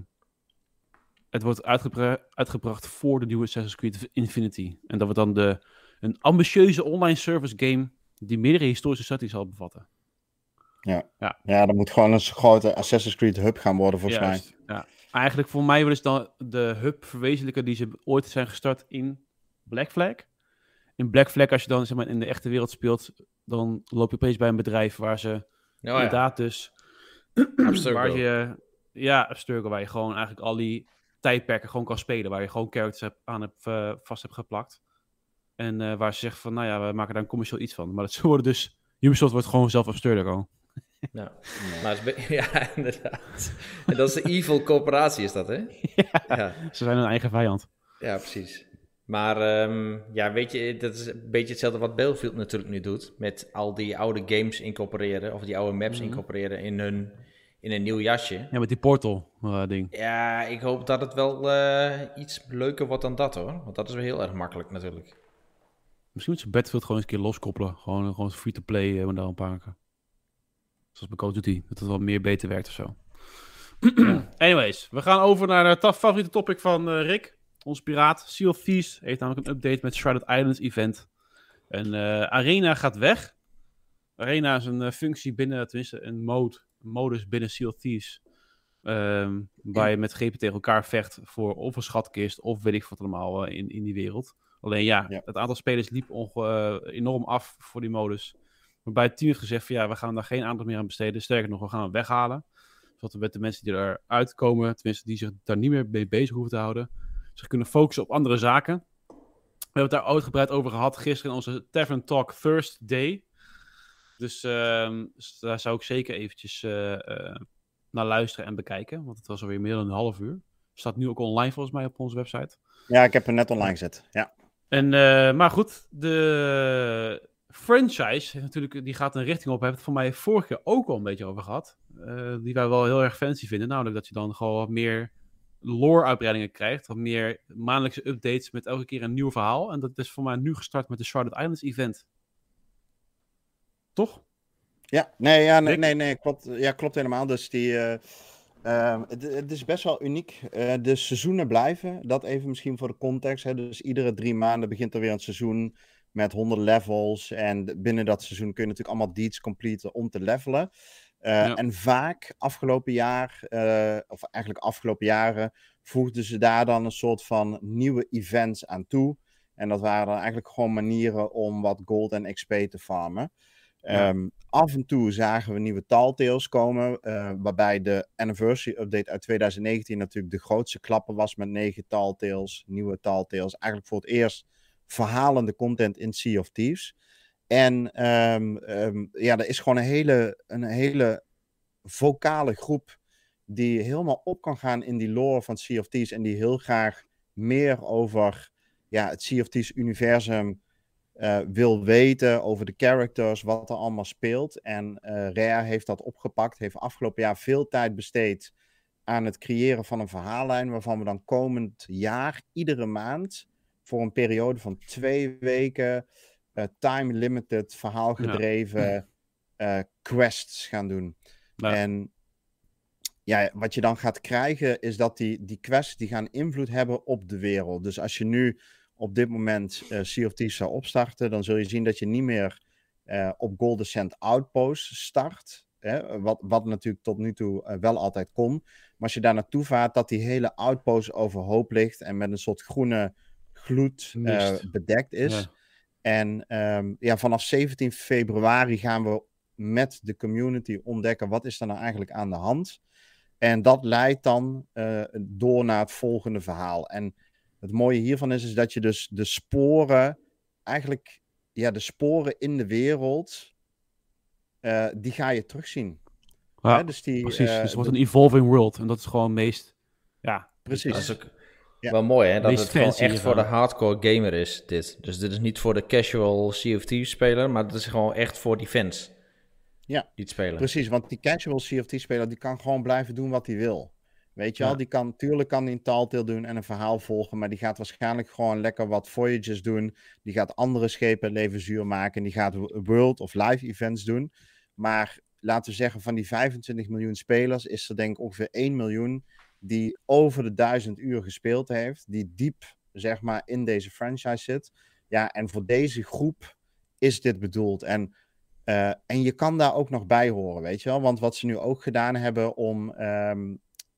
het wordt uitgebra- uitgebracht voor de nieuwe Assassin's Creed Infinity. En dat wordt dan de, een ambitieuze online service game die meerdere historische settings zal bevatten. Ja, dat moet gewoon een grote Assassin's Creed hub gaan worden, volgens mij. Ja. Eigenlijk voor mij ze dan de hub verwezenlijken die ze ooit zijn gestart in Black Flag. In Black Flag, als je dan zeg maar, in de echte wereld speelt, dan loop je opeens bij een bedrijf waar ze Oh, ja. inderdaad dus... [clears throat] Waar je, ja, Abstergo, waar je gewoon eigenlijk al die tijdperken gewoon kan spelen. Waar je gewoon characters hebt, aan hebt, eh, vast hebt geplakt. En eh, waar ze zeggen van, nou ja, we maken daar een commercieel iets van. Maar dat [laughs] ze worden dus... Ubisoft wordt gewoon zelf Abstergo. Ja. Maar is [laughs] ja, inderdaad. En dat is de evil corporatie, is dat, hè? Ja, Ze zijn hun eigen vijand. ja precies. Maar ehm, ja, weet je, dat is een beetje hetzelfde wat Battlefield natuurlijk nu doet. Met al die oude games incorporeren, of die oude maps Mhm. incorporeren in, hun, in een nieuw jasje. Ja, met die portal eh, ding. Ja, ik hoop dat het wel eh, iets leuker wordt dan dat, hoor. Want dat is wel heel erg makkelijk natuurlijk. Misschien moeten ze Battlefield gewoon eens een keer loskoppelen. Gewoon, gewoon free-to-play eh, model pakken. Zoals bij Call of Duty. Dat het wel meer beter werkt of zo. [clears throat] Anyways, we gaan over naar het ta- favoriete topic van eh, Rick. Onze piraat. Sea of Thieves heeft namelijk een update met Shrouded Islands event. En eh, Arena gaat weg. Arena is een eh, functie binnen, tenminste een mode, een modus binnen Sea of Thieves. ehm, waar je met GP tegen elkaar vecht voor of een schatkist of weet ik wat allemaal eh, in, in die wereld. Alleen ja, Ja. het aantal spelers liep onge- eh, enorm af voor die modus. Waarbij het team heeft gezegd van ja, we gaan daar geen aandacht meer aan besteden. Sterker nog, we gaan hem weghalen. Zodat we met de mensen die eruit komen, tenminste die zich daar niet meer mee bezig hoeven te houden, zich kunnen focussen op andere zaken. We hebben het daar uitgebreid over gehad gisteren in onze Tavern Talk Thursday. Dus ehm, dus daar zou ik zeker eventjes eh, eh, naar luisteren en bekijken. Want het was alweer meer dan een half uur. Staat nu ook online volgens mij op onze website. Ja, ik heb hem net online gezet. Ja. En, eh, maar goed, de franchise heeft natuurlijk, die gaat een richting op. We hebben het voor mij vorige keer ook al een beetje over gehad. eh, die wij wel heel erg fancy vinden. Namelijk dat je dan gewoon wat meer lore-uitbreidingen krijgt. Wat meer maandelijkse updates met elke keer een nieuw verhaal. En dat is voor mij nu gestart met de Sharded Islands event. Toch? Ja, nee, ja, nee, nee, nee klopt, ja, klopt helemaal. Dus die, eh, ehm, het, het is best wel uniek. Eh, de seizoenen blijven, dat even misschien voor de context. Hè. Dus iedere drie maanden begint er weer een seizoen met 100 levels. En binnen dat seizoen kun je natuurlijk allemaal deeds completen om te levelen. Eh, Ja. En vaak afgelopen jaar, eh, of eigenlijk afgelopen jaren, voegden ze daar dan een soort van nieuwe events aan toe. En dat waren dan eigenlijk gewoon manieren om wat gold en XP te farmen. Ja. Ehm, af en toe zagen we nieuwe Telltales komen, eh, waarbij de anniversary update uit 2019 natuurlijk de grootste klappen was met negen Telltales, nieuwe Telltales. Eigenlijk voor het eerst verhalende content in Sea of Thieves. En ehm, ehm, ja, er is gewoon een hele, een hele vocale groep die helemaal op kan gaan in die lore van Sea of Thieves en die heel graag meer over ja, het Sea of Thieves universum eh, wil weten over de characters, wat er allemaal speelt. En eh Rare heeft dat opgepakt, heeft afgelopen jaar veel tijd besteed aan het creëren van een verhaallijn, waarvan we dan komend jaar iedere maand voor een periode van twee weken eh, time-limited, verhaalgedreven eh, quests gaan doen. En ja, wat je dan gaat krijgen is dat die, die quests die gaan invloed hebben op de wereld. Dus als je nu op dit moment eh Sea of Thieves zou opstarten, dan zul je zien dat je niet meer op Golden Sand Outpost start. Hè, wat, wat natuurlijk tot nu toe wel altijd kon. Maar als je daar naartoe vaart, dat die hele outpost overhoop ligt en met een soort groene gloed eh, bedekt is. ja. En ehm, ja, vanaf 17 februari gaan we met de community ontdekken wat is er nou eigenlijk aan de hand. En dat leidt dan eh, door naar het volgende verhaal. En het mooie hiervan is, is dat je dus de sporen, eigenlijk ja, de sporen in de wereld, eh, die ga je terugzien. Ja, Hè, dus die, precies. dus het wordt een evolving world. En dat is gewoon meest... Ja, precies. Ja. wel mooi, hè? Dat Meest het gewoon echt voor de hardcore gamer is, dit. Dus dit is niet voor de casual Sea of Thieves speler, maar dit is gewoon echt voor die fans. Ja, Die het spelen. Precies, want die casual CFT-speler die kan gewoon blijven doen wat hij wil. Weet je Ja. wel, die kan, tuurlijk kan die een taalteel doen en een verhaal volgen, maar die gaat waarschijnlijk gewoon lekker wat voyages doen. Die gaat andere schepen leven zuur maken, die gaat world of live events doen. Maar laten we zeggen, van die 25 miljoen spelers is er denk ik ongeveer 1 miljoen die over de 1000 uur gespeeld heeft, die diep, zeg maar, in deze franchise zit. Ja, en voor deze groep is dit bedoeld. En eh, en je kan daar ook nog bij horen, weet je wel. Want wat ze nu ook gedaan hebben om. ehm,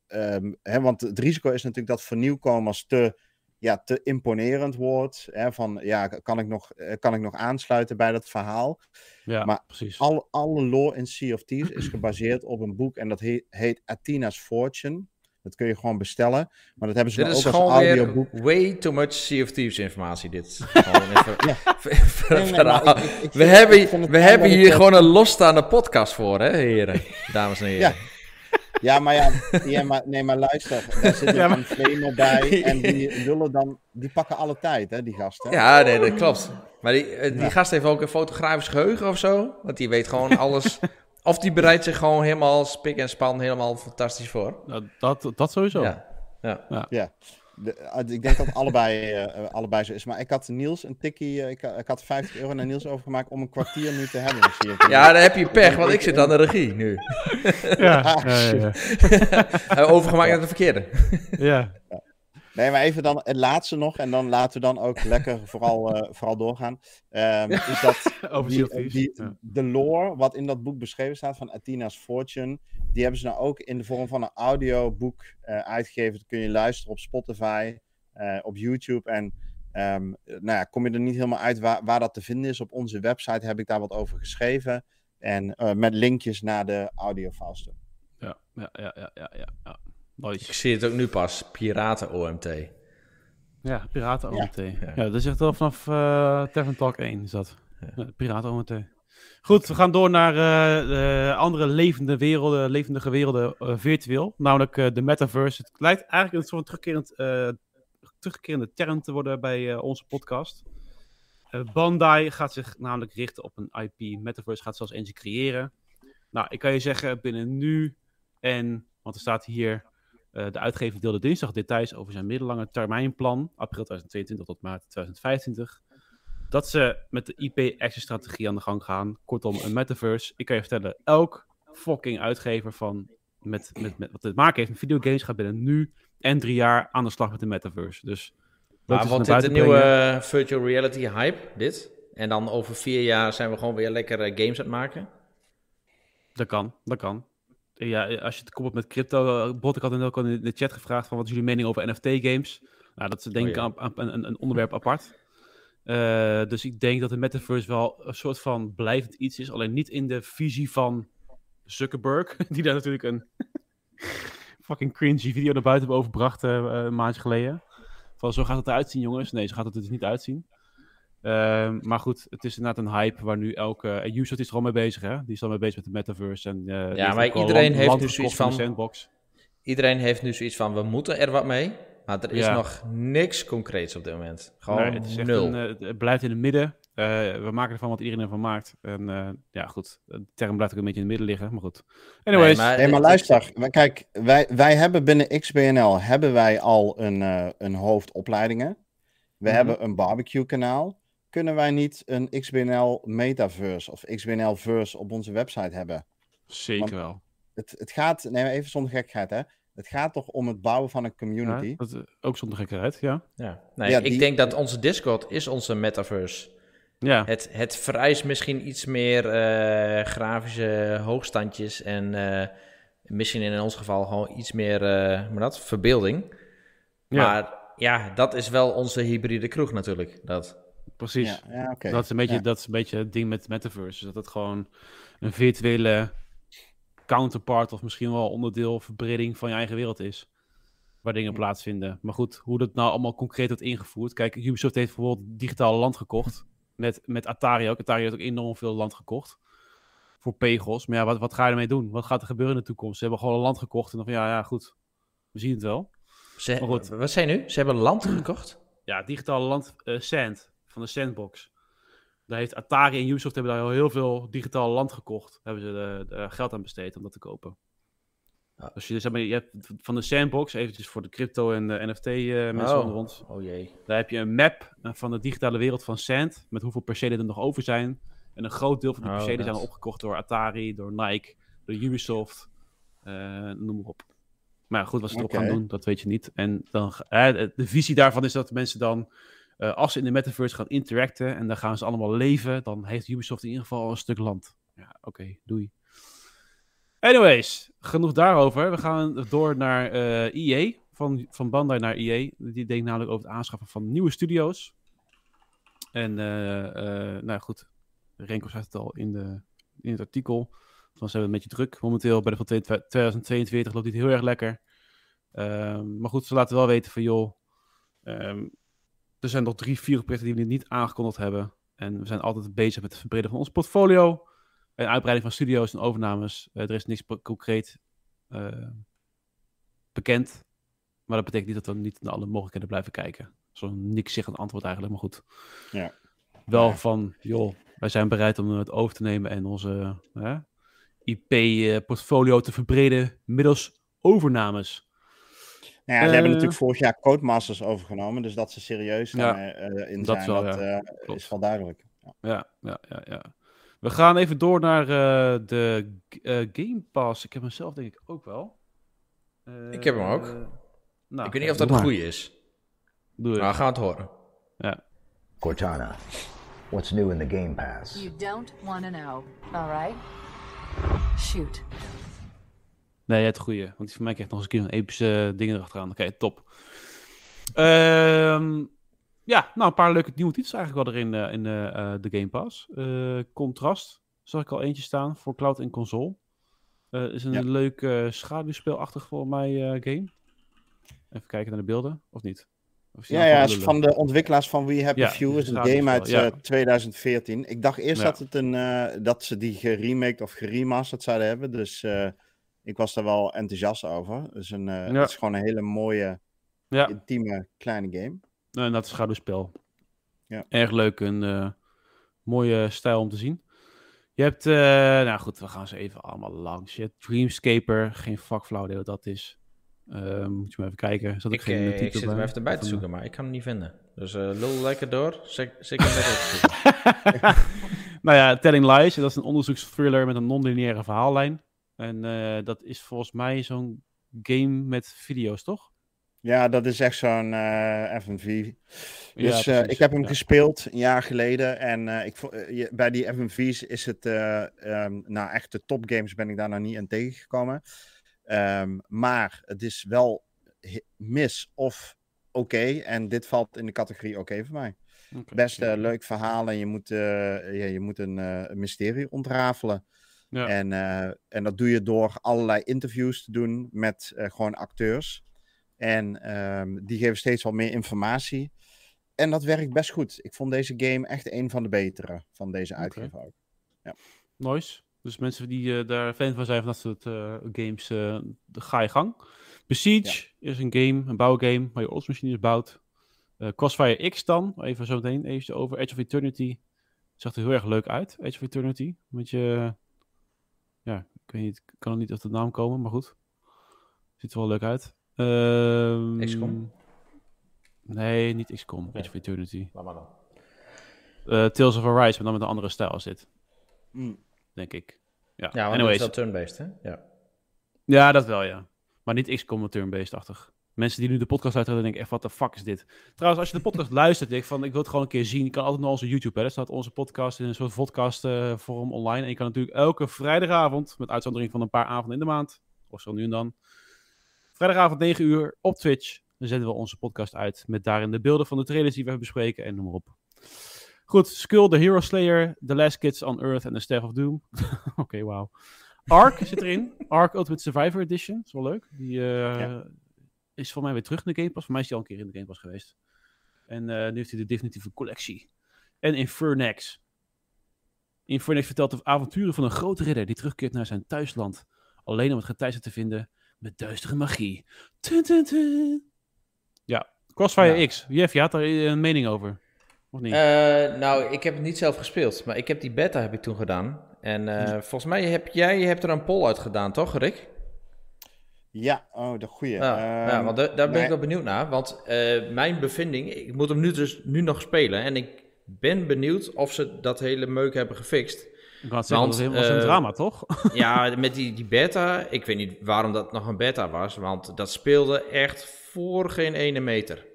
ehm, hè, want het risico is natuurlijk dat voor nieuwkomers te, ja, te imponerend wordt. Hè, van ja, kan ik, nog, eh, kan ik nog aansluiten bij dat verhaal? ja Maar precies. Al, alle lore in Sea of Thieves is gebaseerd op een boek en dat heet, heet Athena's Fortune. Dat kun je gewoon bestellen. Maar dat hebben ze Dit is ook als audioboek. way too much Sea of Thieves informatie. Dit we hebben, we hebben hier gewoon een losstaande podcast voor, hè, heren, dames en heren. Ja. Ja, maar ja, ja maar, nee, maar luister, daar zit Ja, een flamer bij [laughs] en die willen dan, die pakken alle tijd, hè, die gasten. Ja, nee, dat klopt. Maar die, eh, die Ja. gast heeft ook een fotografisch geheugen of zo. Want die weet gewoon [laughs] alles. Of die bereidt zich gewoon helemaal spik en span helemaal fantastisch voor. Nou, dat, dat sowieso. Ja. ja. Ja. De, eh, ik denk dat het allebei, eh, eh, allebei zo is. Maar ik had Niels een tikkie, ik, ik had 50 euro naar Niels overgemaakt om een kwartier nu te hebben. Zie je. ja, dan heb je pech, want ik zit aan de regie nu. Ja, [laughs] Ah, ja, ja, Hij overgemaakt naar de verkeerde. ja. Nee, maar even dan het laatste nog. En dan laten we dan ook lekker [laughs] vooral, eh, vooral doorgaan. Ehm, is dat [laughs] Over die, die, Ja. de lore, wat in dat boek beschreven staat van Athena's Fortune, die hebben ze nou ook in de vorm van een audioboek eh uitgegeven. Dat kun je luisteren op Spotify, eh, op YouTube. En ehm, nou ja, kom je er niet helemaal uit waar, waar dat te vinden is. Op onze website heb ik daar wat over geschreven. En met linkjes naar de audiofiles toe. Ja, ja, ja, ja, ja, ja, Ik zie het ook nu pas. Piraten OMT. Ja, Piraten Ja. OMT. Ja. Ja. dat is echt wel vanaf eh Tavern Talk 1 is dat. Ja. Piraten OMT. Goed, we gaan door naar eh, de andere levende werelden, levendige werelden eh, virtueel. Namelijk eh, de metaverse. Het lijkt eigenlijk een soort terugkerend, eh, terugkerende term te worden bij eh, onze podcast. Eh, Bandai gaat zich namelijk richten op een IP. Metaverse gaat zelfs eentje creëren. Nou, ik kan je zeggen, binnen nu en, want er staat hier, eh, de uitgever deelde dinsdag details over zijn middellange termijnplan, april 2022 tot maart 2025 dat ze met de IP-access-strategie aan de gang gaan. Kortom, een metaverse. Ik kan je vertellen, elk fucking uitgever van met, met, met wat te maken heeft met videogames gaat binnen nu en drie jaar aan de slag met de metaverse. Dus Maar is wordt naar dit een nieuwe eh, virtual reality hype, dit? En dan over vier jaar zijn we gewoon weer lekker games aan het maken? Dat kan, dat kan. Ja, als je het koppelt met crypto, uh, Bot, ik had net ook al in de chat gevraagd van wat is jullie mening over NFT-games? Nou, dat is denk ik Oh ja. aan- een, een onderwerp apart. Eh, dus ik denk dat de metaverse wel een soort van blijvend iets is, alleen niet in de visie van Zuckerberg, [laughs] die daar natuurlijk een [laughs] fucking cringy video naar buiten hebben overbracht eh, eh, een maandje geleden. Van zo gaat het eruit zien, jongens. Nee, zo gaat het er dus niet uitzien. Ehm, maar goed, het is inderdaad een hype waar nu elke... En Ubisoft is er al mee bezig, hè? Die is al mee bezig met de metaverse. En, eh, heeft maar iedereen land- heeft land nu gekocht zoiets van- sandbox. Iedereen heeft nu zoiets van, we moeten er wat mee. Maar er is Ja. nog niks concreets op dit moment. Gewoon Nee, het, is echt nul. een, eh, het blijft in het midden. Eh, we maken ervan wat iedereen ervan maakt. En eh, ja, goed. De term blijft ook een beetje in het midden liggen, maar goed. Anyways, Nee, maar- Nee, maar luister. wij- Kijk, wij, wij hebben binnen XBNL hebben wij al een, eh, een hoofdopleidingen. We Mhm. hebben een barbecue kanaal. Kunnen wij niet een XBNL Metaverse of XBNL Verse op onze website hebben? zeker want- wel. Het, het gaat, nee, maar even zonder gekheid hè. Het gaat toch om het bouwen van een Ja, community. dat, eh, ook zonder gekkerheid, ja. Ja. Nee, Ja, ik die- denk dat onze Discord is onze metaverse. Ja, Het, het vereist misschien iets meer eh, grafische hoogstandjes en eh, misschien in ons geval gewoon iets meer eh, maar dat, verbeelding. ja Maar ja, dat is wel onze hybride kroeg natuurlijk. Dat. Precies. Ja, ja oké. Dat, is een beetje, Ja. dat is een beetje het ding met metaverse. Dat het gewoon een virtuele counterpart of misschien wel onderdeel, verbreding van je eigen wereld is. Waar dingen plaatsvinden. Maar goed, hoe dat nou allemaal concreet wordt ingevoerd. Kijk, Ubisoft heeft bijvoorbeeld digitaal land gekocht. Met, met Atari ook. Atari heeft ook enorm veel land gekocht. Voor pegels. Maar ja, wat, wat ga je ermee doen? Wat gaat er gebeuren in de toekomst? Ze hebben gewoon een land gekocht. En dan van ja, ja, goed. We zien het wel. Ze, Maar goed. Wat zei je nu? Ze hebben land gekocht? Ja, digitaal land eh, Sand. Van de Sandbox. Daar heeft Atari en Ubisoft hebben daar al heel veel digitaal land gekocht. Hebben ze eh, geld aan besteed om dat te kopen. Ja. Dus je, zeg maar, je hebt van de Sandbox, eventjes voor de crypto en de NFT eh mensen Oh. onder ons. Oh jee. Daar heb je een map eh, van de digitale wereld van Sand. Met hoeveel percelen er nog over zijn. En een groot deel van die Oh, percelen zijn opgekocht door Atari, door Nike, door Ubisoft. noem maar op. Maar goed, wat ze erop gaan doen, dat weet je niet. En dan, de visie daarvan is dat mensen dan, eh, als ze in de metaverse gaan interacten en dan gaan ze allemaal leven, dan heeft Ubisoft in ieder geval al een stuk land. Ja, oké, doei. Anyways, genoeg daarover. We gaan door naar eh EA, van, van Bandai naar EA. Die denkt namelijk over het aanschaffen van nieuwe studio's. En, eh, eh, nou goed, Renko zei het al in, de, in het artikel. Van ze hebben een beetje druk momenteel. Bij de van 2022 loopt dit heel erg lekker. Ehm, maar goed, ze laten wel weten van joh, ehm, er zijn nog drie, vier projecten die we niet aangekondigd hebben. En we zijn altijd bezig met het verbreden van ons portfolio. En uitbreiding van studio's en overnames. Eh, er is niks concreet eh, bekend. Maar dat betekent niet dat we niet naar alle mogelijkheden blijven kijken. Zo'n niks zeggend antwoord eigenlijk, maar goed. Ja. Wel Ja. van, joh, wij zijn bereid om het over te nemen en onze IP-portfolio te verbreden middels overnames. Nou ja, ze hebben Eh, natuurlijk vorig jaar Codemasters overgenomen. Dus dat ze serieus Ja, daarmee, eh, in dat zijn, wel, dat ja. eh, is wel duidelijk. Ja. Ja, ja, ja, ja. We gaan even door naar eh, de eh, Game Pass. Ik heb hem zelf denk ik ook wel. Eh, Ik heb hem ook. nou, ik weet niet of dat een goede is. Doe het. Maar we gaan het horen. Ja. Cortana, what's new in the Game Pass? You don't want to know, all right? Shoot. Nee, het goede. Want die van mij krijgt nog eens een keer een epische dingen erachteraan. Oké, top. Ehm, ja, nou, een paar leuke nieuwe titels eigenlijk wel erin eh, in eh, eh, de Game Pass. Eh, Contrast, zag ik al eentje staan voor cloud en console. Eh, is een Ja. leuk eh, schaduwspeelachtig voor mij eh, game. Even kijken naar de beelden, of niet? Of Ja, ja, is van de ontwikkelaars van We Happy Ja, Few. is een game uit ja. eh, 2014. Ik dacht eerst Ja. dat, het een, eh, dat ze die geremaked of geremasterd zouden hebben. Dus eh, ik was daar wel enthousiast over. Dus een, eh, Ja. Het is gewoon een hele mooie, Ja. intieme, kleine game. Dat is een schouderspel. Ja. Erg leuk en eh, mooie stijl om te zien. Je hebt, eh, nou goed, we gaan ze even allemaal langs. Je hebt Dreamscaper, geen vakflauw idee wat dat is. Eh, moet je maar even kijken. Zat Ik, geen titel ik zit hem even erbij te zoeken, maar ik kan hem niet vinden. Dus eh lul lekker door. Te zoeken. [laughs] nou ja, Telling Lies, dat is een onderzoeksthriller met een non-lineaire verhaallijn. En eh, dat is volgens mij zo'n game met video's, toch? Ja, dat is echt zo'n eh FNV. Dus Ja, eh, precies. ik heb hem Ja. gespeeld een jaar geleden. En ik, je- bij die FNV's is het, eh, ehm, nou echt de topgames ben ik daar nog niet aan tegengekomen. Ehm, maar het is wel mis of oké. En dit valt in de categorie oké voor mij. Oké. Best leuk verhaal en je moet, ja, je moet een, een mysterie ontrafelen. Ja. En, eh, en dat doe je door allerlei interviews te doen met eh, gewoon acteurs. En ehm, die geven steeds wel meer informatie. En dat werkt best goed. Ik vond deze game echt een van de betere van deze uitgever ook. Nice. Dus mensen die eh, daar fan van zijn van dat soort games, de ga je gang. Besiege is een game, een bouwgame, waar je oorlogsmachines bouwt. Crossfire X dan, even zo meteen even over. Edge of Eternity. Zag er heel erg leuk uit, Edge of Eternity. Met je, ja, ik weet niet, ik kan er niet op de naam komen, maar goed. Ziet er wel leuk uit. Ehm, XCOM? Nee, niet XCOM, Oké. Edge of Eternity. Laat maar dan. Eh, Tales of Arise, maar dan met een andere stijl zit, Mm. denk ik. Ja, Ja, het anyways. is wel turn-based, hè? Ja. Ja, dat wel, ja. Maar niet XCOM turn-based-achtig. Mensen die nu de podcast luisteren, denken echt, wat de fuck is dit? Trouwens, als je de podcast [laughs] luistert, denk ik van, ik wil het gewoon een keer zien. Je kan altijd naar onze YouTube, hè. Daar staat onze podcast in een soort podcast eh, vorm online. En je kan natuurlijk elke vrijdagavond, met uitzondering van een paar avonden in de maand, of zo nu en dan, vrijdagavond 9 uur op Twitch, dan zetten we onze podcast uit met daarin de beelden van de trailers die we bespreken en noem maar op. Goed, Skull, The Hero Slayer, The Last Kids on Earth en The Staff of Doom. [laughs] Oké, wauw. Ark zit erin. Ark Ultimate Survivor Edition. is wel leuk. Die eh. Is voor mij weer terug in de Game Pass. Voor mij is die al een keer in de Game Pass geweest. En eh, nu heeft hij de definitieve collectie. En Infernax. Infernax vertelt de avonturen van een grote ridder die terugkeert naar zijn thuisland. Alleen om het getijzer te vinden met duistere magie. Tun, tun, tun. Ja, Crossfire Ja. X. Jeff, je had daar een mening over. Of niet? Eh, nou, ik heb het niet zelf gespeeld, maar ik heb die beta heb ik toen gedaan. En eh, volgens mij heb jij je hebt er een poll uit gedaan, toch, Rick? Ja, oh, de goeie. Ja, ja Ehm, want da- daar ben nee. ik wel benieuwd naar. Want eh, mijn bevinding, ik moet hem nu dus nu nog spelen. En ik ben benieuwd of ze dat hele meuk hebben gefixt. ik het zeggen, want, dat was een eh, drama, toch? [laughs] Ja, [laughs] met die, die beta, ik weet niet waarom dat nog een beta was. Want dat speelde echt voor geen ene meter.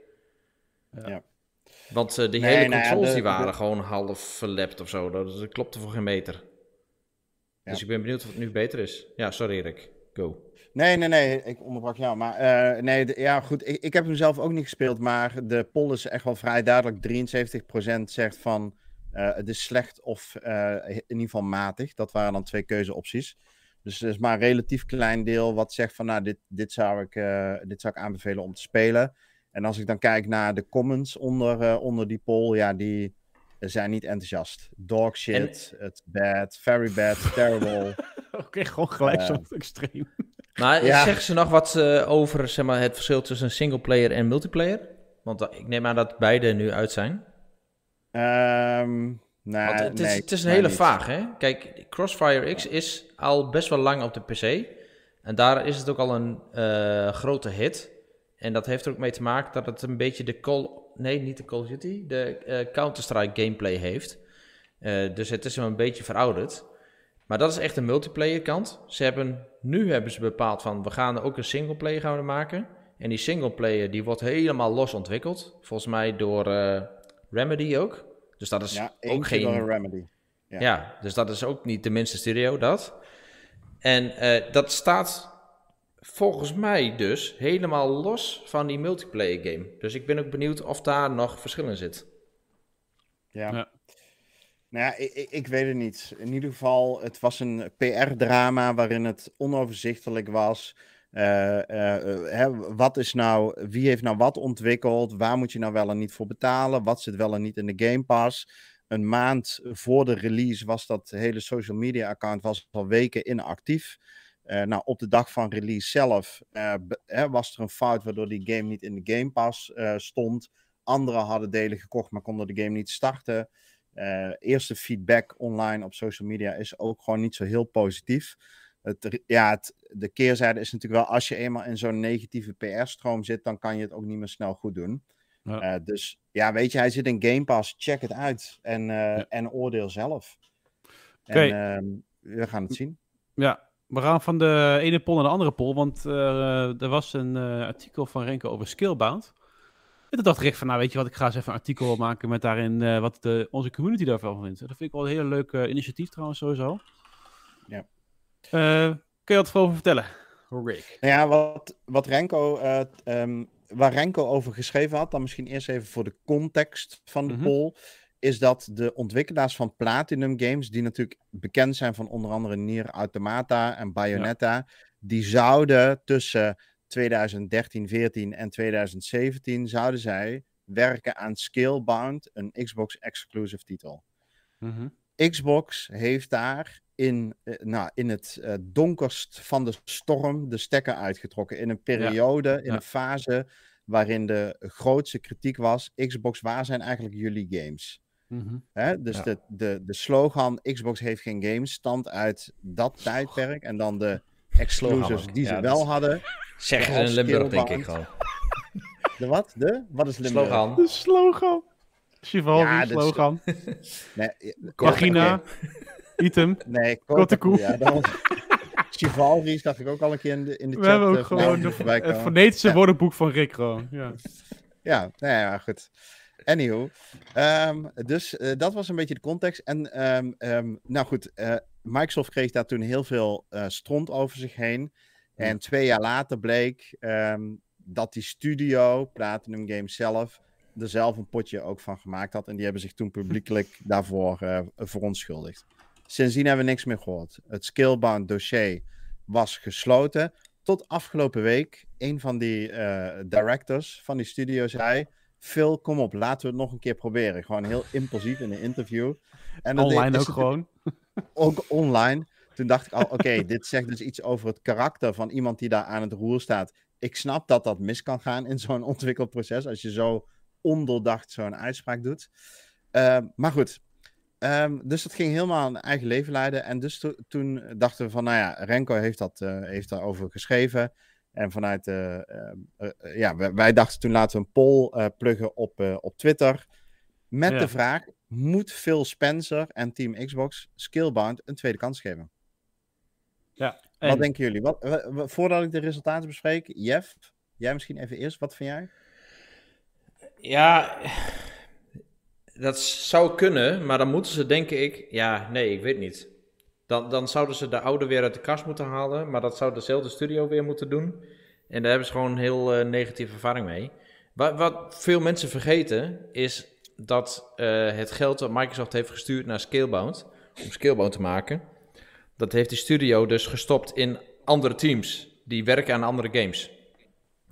Ja. Want eh, die Nee, hele nou ja, controls de- die waren de- gewoon half verlept of zo. Dat, dat klopte voor geen meter. Ja. Dus ik ben benieuwd of het nu beter is. Ja, sorry Rick. Go. Nee, nee, nee, ik onderbrak jou. Maar eh, nee, de- ja, goed. Ik, ik heb hem zelf ook niet gespeeld, maar de poll is echt wel vrij duidelijk. 73% zegt van eh, het is slecht of eh, in ieder geval matig. Dat waren dan twee keuzeopties. Dus er is maar een relatief klein deel wat zegt van nou, dit, dit, zou ik, dit zou ik aanbevelen om te spelen. En als ik dan kijk naar de comments onder, onder die poll, ja, die zijn niet enthousiast. Dog shit, it's bad, very bad, terrible. [laughs] Oké, gewoon gelijk zo extreem. Maar Ja. zeggen ze nog wat eh, over zeg maar, het verschil tussen singleplayer en multiplayer? Want eh, ik neem aan dat beide nu uit zijn. Ehm Want het is, nee, het is een hele niet. vaag, hè? Kijk, Crossfire X is al best wel lang op de PC. En daar is het ook al een eh, grote hit. En dat heeft er ook mee te maken dat het een beetje de Call... Nee, niet de Call of Duty. De Counter-Strike gameplay heeft. Dus het is een beetje verouderd. Maar dat is echt de multiplayer kant. Ze hebben, nu hebben ze bepaald van... We gaan er ook een singleplayer gaan maken. En die singleplayer die wordt helemaal los ontwikkeld. Volgens mij door eh, Remedy ook. Dus dat is Ja, ook geen... door een remedy. Ja. Ja. dus dat is ook niet de minste studio, dat. En eh, dat staat volgens mij dus helemaal los van die multiplayer game. Dus ik ben ook benieuwd of daar nog verschil in zit. Ja. Ja. Nou ja, ik, ik, weet het niet. In ieder geval, het was een PR-drama waarin het onoverzichtelijk was. Eh, eh, eh, hè, wat is nou, wie heeft nou wat ontwikkeld? Waar moet je nou wel en niet voor betalen? Wat zit wel en niet in de Game Pass? Een maand voor de release was dat hele social media account was al weken inactief. Nou, op de dag van release zelf was er een fout waardoor die game niet in de Game Pass stond. Anderen hadden delen gekocht, maar konden de game niet starten. Eh, eerste feedback online op social media is ook gewoon niet zo heel positief. Het, ja, het, de keerzijde is natuurlijk wel, als je eenmaal in zo'n negatieve PR-stroom zit, dan kan je het ook niet meer snel goed doen. Ja. Eh, dus ja, weet je, hij zit in Game Pass, check het uit en, eh, en oordeel zelf. Oké. En ehm, we gaan het zien. Ja, we gaan van de ene poll naar de andere poll, want er was een artikel van Renko over Skillbound. En toen dacht Rick van, nou weet je wat, ik ga eens even een artikel maken met daarin eh, wat de, onze community daarvan vindt. Dat vind ik wel een hele leuke initiatief trouwens sowieso. Ja. Eh, kun je wat over vertellen, Rick? Nou ja, wat, wat Renko, eh, ehm, waar Renko over geschreven had, dan misschien eerst even voor de context van de Mhm. poll, is dat de ontwikkelaars van Platinum Games, die natuurlijk bekend zijn van onder andere Nier Automata en Bayonetta, die zouden tussen 2013, 14 en 2017 zouden zij werken aan Scalebound, een Xbox exclusive titel. Mhm. Xbox heeft daar in, eh, nou, in het eh, donkerst van de storm de stekker uitgetrokken. In een periode, in Ja. een fase waarin de grootste kritiek was: Xbox, waar zijn eigenlijk jullie games? Mhm. Hè? Dus Ja. de, de, de slogan Xbox heeft geen games stamt uit dat tijdperk. En dan de exclusives die ze Ja, wel hadden. Zeggen ze Als in Limburg, denk ik gewoon. [laughs] De wat? De? Wat is Limburg? Slogan. De slogan. Chivalry, Ja, slogan. [laughs] Nee, Vagina, item. Nee. Ja, was... [laughs] Chivalry zag ik ook al een keer in de, in de We chat. hebben ook eh, gewoon de, het komen. fonetische Ja. woordenboek van Rick gewoon. Ja. Ja, nou ja, goed. Anywho, ehm, dus eh, dat was een beetje de context. En ehm, ehm, nou goed, eh, Microsoft kreeg daar toen heel veel eh, stront over zich heen. En twee jaar later bleek ehm, dat die studio, Platinum Games zelf, er zelf een potje ook van gemaakt had. En die hebben zich toen [laughs] publiekelijk daarvoor eh, verontschuldigd. Sindsdien hebben we niks meer gehoord. Het Skillbound dossier was gesloten. Tot afgelopen week, een van die eh, directors van die studio zei... Phil, kom op, laten we het nog een keer proberen. Gewoon heel impulsief in een interview. En Online ook gewoon. Ook online. Toen dacht ik al, oké, [laughs] dit zegt dus iets over het karakter van iemand die daar aan het roer staat. Ik snap dat dat mis kan gaan in zo'n ontwikkelproces, als je zo ondoordacht zo'n uitspraak doet. Ehm, maar goed, Ehm, dus dat ging helemaal een eigen leven leiden. En dus to- toen dachten we van, nou ja, Renko heeft, dat, eh, heeft daarover geschreven. En vanuit, eh, eh, ja, wij, wij dachten toen laten we een poll pluggen op, op Twitter. Met Ja. de vraag, moet Phil Spencer en Team Xbox Skillbound een tweede kans geven? Ja. Wat En, denken jullie? Wat, wa- wa- voordat ik de resultaten bespreek, Jeff, jij misschien even eerst, wat vind jij? Ja, dat zou kunnen, maar dan moeten ze, denk ik, ja, nee, ik weet niet. Dan, dan zouden ze de oude weer uit de kast moeten halen, maar dat zou dezelfde studio weer moeten doen. En daar hebben ze gewoon een heel eh, negatieve ervaring mee. Wat, wat veel mensen vergeten, is dat eh, het geld dat Microsoft heeft gestuurd naar Scalebound, om Scalebound te maken, dat heeft die studio dus gestopt in andere teams, die werken aan andere games.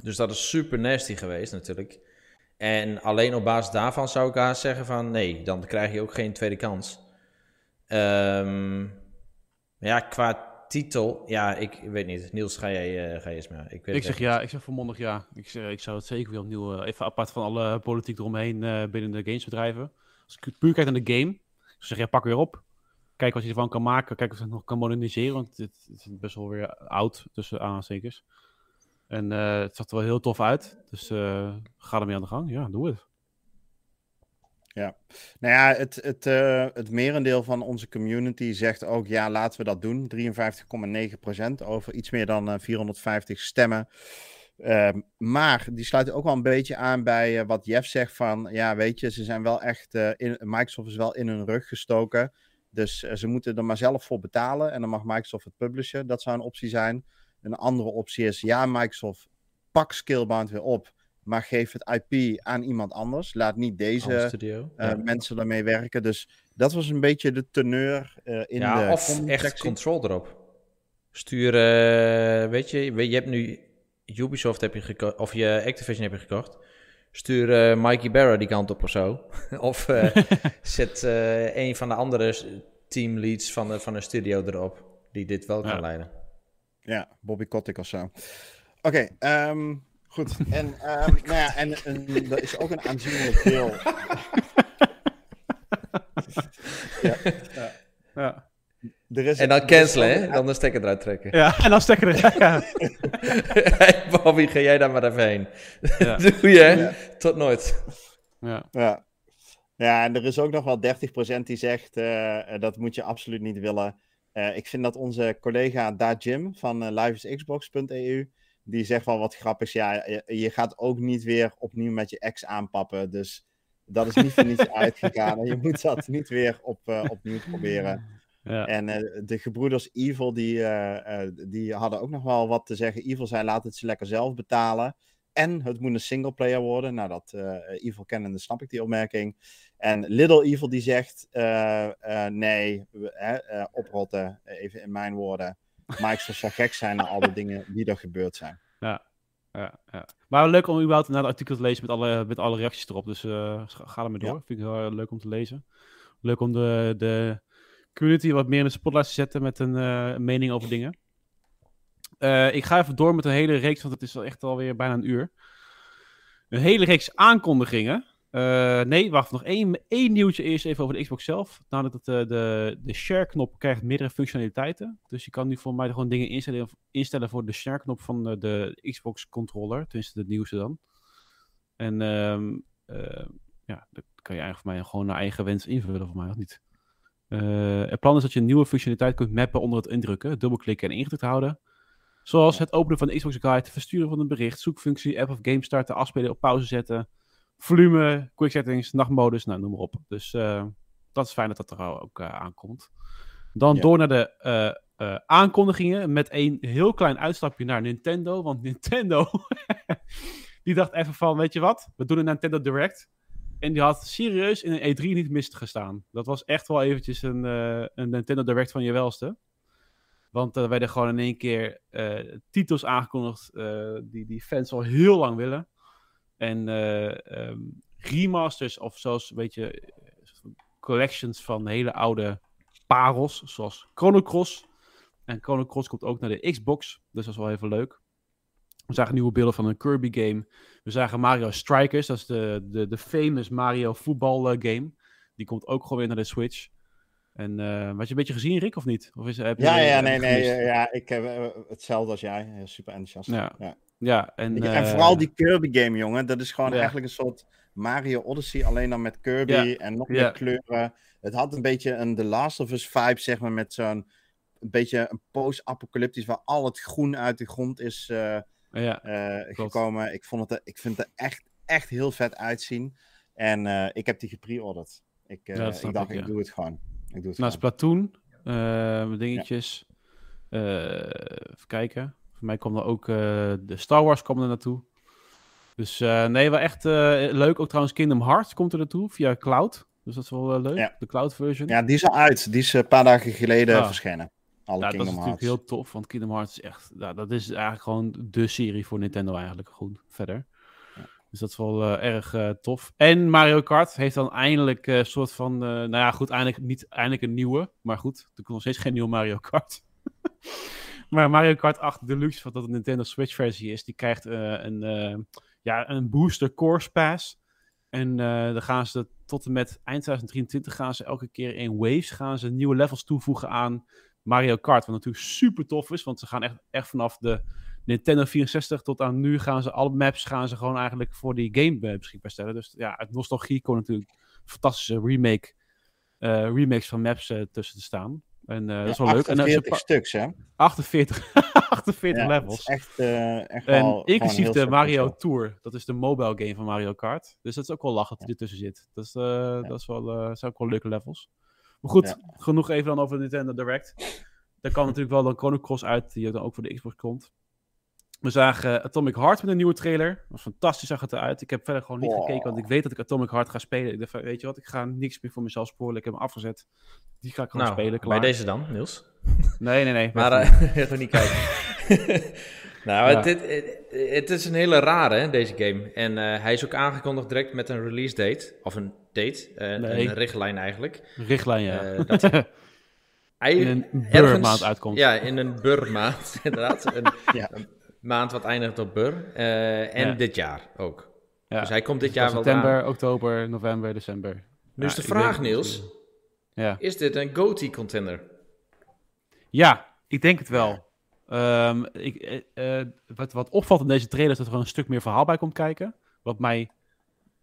Dus dat is super nasty geweest natuurlijk. En alleen op basis daarvan zou ik haast zeggen van nee, dan krijg je ook geen tweede kans. Ehm, ja, qua titel, ja, ik weet niet. Niels, ga jij, eh, ga je eens maar. Ik, weet ik zeg ja, ik zeg volmondig ja. Ik, zeg, ik zou het zeker weer opnieuw, eh, even apart van alle politiek eromheen eh, binnen de gamesbedrijven. Als ik puur kijk naar de game, ik zeg ja, pak weer op. Kijk wat je ervan kan maken, kijk of je het nog kan moderniseren, want het, is best wel weer oud, tussen aanstekers. En het zag er wel heel tof uit, dus ga ermee aan de gang. Ja, doe het. Nou ja, het, het, eh, het merendeel van onze community zegt ook, ja, laten we dat doen. 53,9% over iets meer dan eh, 450 stemmen. Ehm, maar die sluiten ook wel een beetje aan bij eh, wat Jeff zegt van, ja, weet je, ze zijn wel echt, eh, in, Microsoft is wel in hun rug gestoken. Dus eh, ze moeten er maar zelf voor betalen en dan mag Microsoft het publishen. Dat zou een optie zijn. Een andere optie is, ja, Microsoft, pak Skillbound weer op, maar geef het IP aan iemand anders. Laat niet deze studio. eh, Ja. mensen daarmee werken. Dus dat was een beetje de teneur eh, in ja, de of echt control erop. Stuur, eh, weet je, je hebt nu Ubisoft heb je gekocht, of je Activision heb je gekocht. Stuur eh, Mikey Barra die kant op of zo. [laughs] of eh, [laughs] zet eh, een van de andere teamleads van, de, van een studio erop, die dit wel kan Ja. leiden. Ja, Bobby Kotick of zo. Oké, ehm, goed. En, ehm, nou ja, en, en er is ook een aanzienlijk deel. Ja. Er is, En dan cancelen, hè? Dan de stekker eruit trekken. ja, en dan stekker er. Ja. hey [laughs] Bobby, ga jij daar maar even heen. Ja. [laughs] Doe je, hè? Tot nooit. Ja. Ja. ja, en er is ook nog wel 30% die zegt eh, eh, dat moet je absoluut niet willen. Eh, ik vind dat onze collega Da Jim van liveisxbox.eu, die zegt wel wat grappigs. Ja, je, je gaat ook niet weer opnieuw met je ex aanpappen. Dus dat is niet voor niets [laughs] uitgegaan. En je moet dat niet weer op, eh, opnieuw proberen. Ja. En eh, de gebroeders Evil, die, eh, die hadden ook nog wel wat te zeggen. Evil zei, laat het ze lekker zelf betalen. En het moet een singleplayer worden. Nou, dat Evil kennende snap ik die opmerking. En Little Evil die zegt, nee, oprotten, even in mijn woorden. Microsoft zou gek zijn naar al de dingen die er gebeurd zijn. [laughs] Ja, ja. Maar leuk om überhaupt naar het artikel te lezen met alle, met alle reacties erop. Dus eh, ga er maar door. Ja. Vind ik heel leuk om te lezen. Leuk om de, de community wat meer in de spotlight te zetten met een eh, mening over dingen. Eh, ik ga even door met een hele reeks, want het is al echt alweer bijna een uur. Een hele reeks aankondigingen. Eh, nee, wacht, nog één, één nieuwtje eerst even over de Xbox zelf. Namelijk dat de, de, de share-knop krijgt meerdere functionaliteiten. Dus je kan nu voor mij gewoon dingen instellen, voor de share-knop van de, de Xbox-controller. Tenminste, de nieuwste dan. En ehm, eh, ja, dat kan je eigenlijk voor mij gewoon naar eigen wens invullen, voor mij of niet. Eh, het plan is dat je een nieuwe functionaliteit kunt mappen onder het indrukken, dubbelklikken en ingedrukt houden. Zoals het openen van de Xbox Guide, het versturen van een bericht, zoekfunctie, app of game starten, afspelen op pauze zetten, volume, quick settings, nachtmodus, nou noem maar op. Dus eh, dat is fijn dat dat er ook eh, aankomt. Dan Ja. door naar de eh, aankondigingen met een heel klein uitstapje naar Nintendo. Want Nintendo, [laughs] die dacht even van, weet je wat, we doen een Nintendo Direct. En die had serieus in een E3 niet misgestaan. Dat was echt wel eventjes een, een Nintendo Direct van je welste. Want er werden gewoon in één keer titels aangekondigd die, die fans al heel lang willen. En eh, ehm, remasters of zoals, weet je, collections van hele oude parels, zoals Chrono Cross. En Chrono Cross komt ook naar de Xbox, dus dat is wel even leuk. We zagen nieuwe beelden van een Kirby game. We zagen Mario Strikers, dat is de, de, de famous Mario voetbal eh, game. Die komt ook gewoon weer naar de Switch. En eh had je een beetje gezien, Rick, of niet? Of is, heb je, Ja, ja, nee, nee. gemist? Ja, ik heb hetzelfde als jij. Super enthousiast. Ja. Ja. Ja, en, je, En eh, vooral die Kirby game, jongen. Dat is gewoon Ja. eigenlijk een soort Mario Odyssey, alleen dan met Kirby Ja. en nog meer kleuren. Het had een beetje een The Last of Us vibe, zeg maar, met zo'n een beetje een post-apocalyptisch, waar al het groen uit de grond is eh, Ja, eh, gekomen. Ik, vond het, ik vind het er echt, echt heel vet uitzien. En ik heb die gepreorderd. Ik, Ja, ik dacht, ik, doe het gewoon. Ik doe het nou. Splatoon, dingetjes. Even kijken. Voor mij kwam er ook eh, de Star Wars kwam er naartoe. Dus eh, nee, wel echt eh, leuk. Ook trouwens Kingdom Hearts komt er naartoe via Cloud. Dus dat is wel leuk. Ja. De Cloud version. Ja, die is uit. Die is een paar dagen geleden Ah. verschenen. Alle Ja, dat is Kingdom natuurlijk heel tof, want Kingdom Hearts is echt, dat is eigenlijk gewoon de serie voor Nintendo eigenlijk goed verder. Dus dat is wel erg tof. En Mario Kart heeft dan eindelijk een soort van, nou ja goed, eindelijk niet eindelijk een nieuwe, maar goed, er komt nog steeds geen nieuwe Mario Kart. [laughs] maar Mario Kart 8 Deluxe, wat dat een Nintendo Switch versie is, die krijgt eh, een, eh, ja, een booster course pass. En eh, dan gaan ze tot en met eind 2023 gaan ze elke keer in waves gaan ze nieuwe levels toevoegen aan Mario Kart. Wat natuurlijk super tof is, want ze gaan echt, echt vanaf de Nintendo 64 tot aan nu gaan ze alle maps gaan ze gewoon eigenlijk voor die game beschikbaar stellen. Dus ja, uit nostalgie komt natuurlijk fantastische remake, remakes van maps tussen te staan. En eh, dat is wel leuk. En dan 48 is stuks, hè? 48, 48 [laughs] Ja, levels. Echt, eh, echt En wel inclusief de Mario Tour. Dat is de mobile game van Mario Kart. Dus dat is ook wel lachen dat hij ertussen zit. Dat, is, eh, dat is wel, eh, zijn ook wel leuke levels. Maar goed, genoeg even dan over Nintendo Direct. Daar kan natuurlijk wel dan Chrono Cross uit, die dan ook voor de Xbox komt. We zagen Atomic Heart met een nieuwe trailer. Dat was fantastisch, zag het eruit. Ik heb verder gewoon niet Oh. gekeken, want ik weet dat ik Atomic Heart ga spelen. Ik dacht, weet je wat, ik ga niks meer voor mezelf sporen. Ik heb hem afgezet. Die ga ik gewoon Nou, spelen, klaar. bij deze dan, Niels. [laughs] Nee, nee, nee. Maar eh [laughs] even niet kijken. [laughs] nou, Ja. het, het, het, het is een hele rare, hè, deze game. En eh, hij is ook aangekondigd direct met een release date. Of een date, eh, Nee. een richtlijn eigenlijk. Richtlijn, ja. Eh, dat hij In een burmaand uitkomt. Ja, in een burmaand, inderdaad. Een, Ja. een maand wat eindigt op bur. Eh, en Ja. dit jaar ook. ja. Dus hij komt dit Van jaar wel September, aan. oktober, november, december. Nu is Ja, de vraag, Niels. Ja. Is dit een GOTY contender? Ja, ik denk het wel. Ehm, ik, eh, eh, wat, wat opvalt in deze trailer is dat er gewoon een stuk meer verhaal bij komt kijken. Wat mij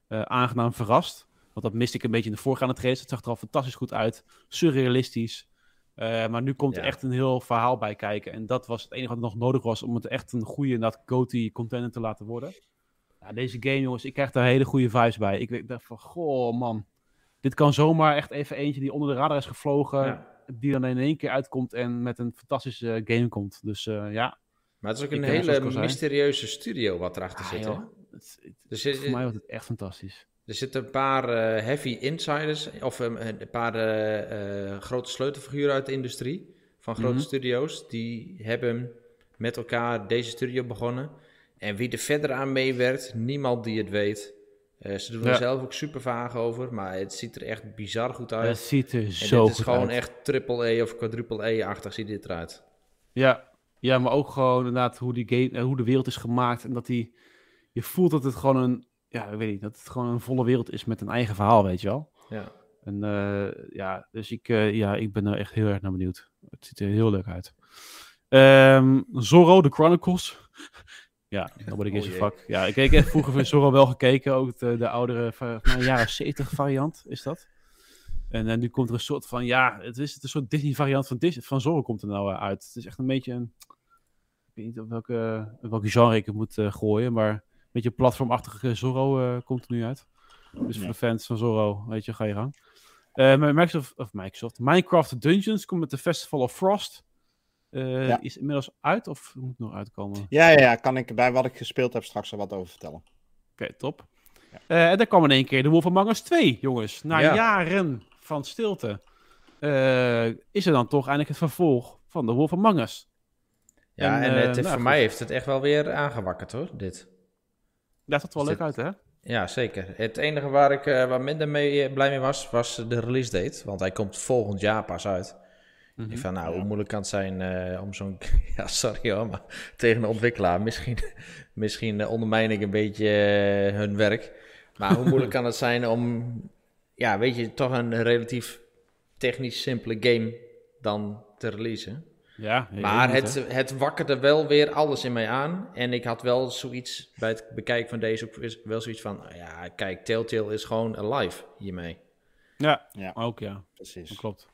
aangenaam verrast. Want dat miste ik een beetje in de voorgaande trailers. Het zag er al fantastisch goed uit. Surrealistisch. Eh, maar nu komt er echt een heel verhaal bij kijken. En dat was het enige wat nog nodig was om het echt een goede inderdaad GOTY contender te laten worden. Ja, deze game, jongens, ik krijg daar hele goede vibes bij. Ik dacht van, goh man. Dit kan zomaar echt even eentje die onder de radar is gevlogen. Ja. Die dan in één keer uitkomt en met een fantastische game komt. Dus eh, ja. Maar het is ook een eh, hele mysterieuze studio wat erachter Ah, zit. joh, hè? het- het- Er, zit, voor mij wordt het echt fantastisch. Er zitten een paar eh, heavy insiders, of eh, een paar eh, eh, grote sleutelfiguren uit de industrie van grote Mhm. studio's. Die hebben met elkaar deze studio begonnen. En wie er verder aan meewerkt, niemand die het weet. Ze doen Ja. er zelf ook super vaag over, maar het ziet er echt bizar goed uit. Het ziet er en zo dit is goed gewoon uit. echt triple E of quadruple E-achtig ziet dit eruit. Ja, ja, maar ook gewoon inderdaad hoe, die game, hoe de wereld is gemaakt. En dat die, je voelt dat het gewoon een, ja, ik weet niet, dat het gewoon een volle wereld is met een eigen verhaal, weet je wel. Ja. En eh, ja, dus ik, eh, ja, ik ben er echt heel erg naar benieuwd. Het ziet er heel leuk uit. Ehm, Zorro, The Chronicles. [laughs] ja, nobody gives Oh a jee. fuck. Ja, ik, heb vroeger van Zorro wel gekeken. Ook de, de oudere, va- van de jaren 70 variant is dat. En eh, nu komt er een soort van, ja, het is een soort Disney variant van, Disney, van Zorro komt er nou uit. Het is echt een beetje een, ik weet niet op welke, op welke genre ik het moet gooien, maar beetje platformachtige Zorro eh, komt er nu uit. Dus voor de fans van Zorro, weet je, ga je gang. Eh, Microsoft, of Microsoft, Minecraft Dungeons komt met de Festival of Frost. Eh, Ja. Is inmiddels uit of moet nog uitkomen? Oké, Ja, ja, ja, kan ik bij wat ik gespeeld heb straks al wat over vertellen. top. Eh, en dan kwam in één keer de Wolf Among Us 2, jongens. Na Ja. jaren van stilte eh, is er dan toch eindelijk het vervolg van de Wolf Among Us. Ja, En, en, het, nou, voor goed. mij heeft het echt wel weer aangewakkerd hoor, dit. Dat zat wel leuk dit- uit, hè? Ja, zeker. Het enige waar ik eh, wat minder mee, eh, blij mee was, was de release date. Want hij komt volgend jaar pas uit. Mhm. Ik van, nou, hoe moeilijk kan het zijn eh, om zo'n... [laughs] Ja, sorry hoor, maar [laughs] tegen een ontwikkelaar. Misschien, [laughs] misschien ondermijn ik een beetje hun werk. Maar hoe moeilijk kan het zijn om... Ja, weet je, toch een relatief technisch simpele game dan te releasen. Ja, Maar het, het wakkerde wel weer alles in mij aan. En ik had wel zoiets bij het bekijken van deze ook is- wel zoiets van... Ja, kijk, Telltale is gewoon alive hiermee. Ja, Ja. ook ja. Precies. Dat klopt.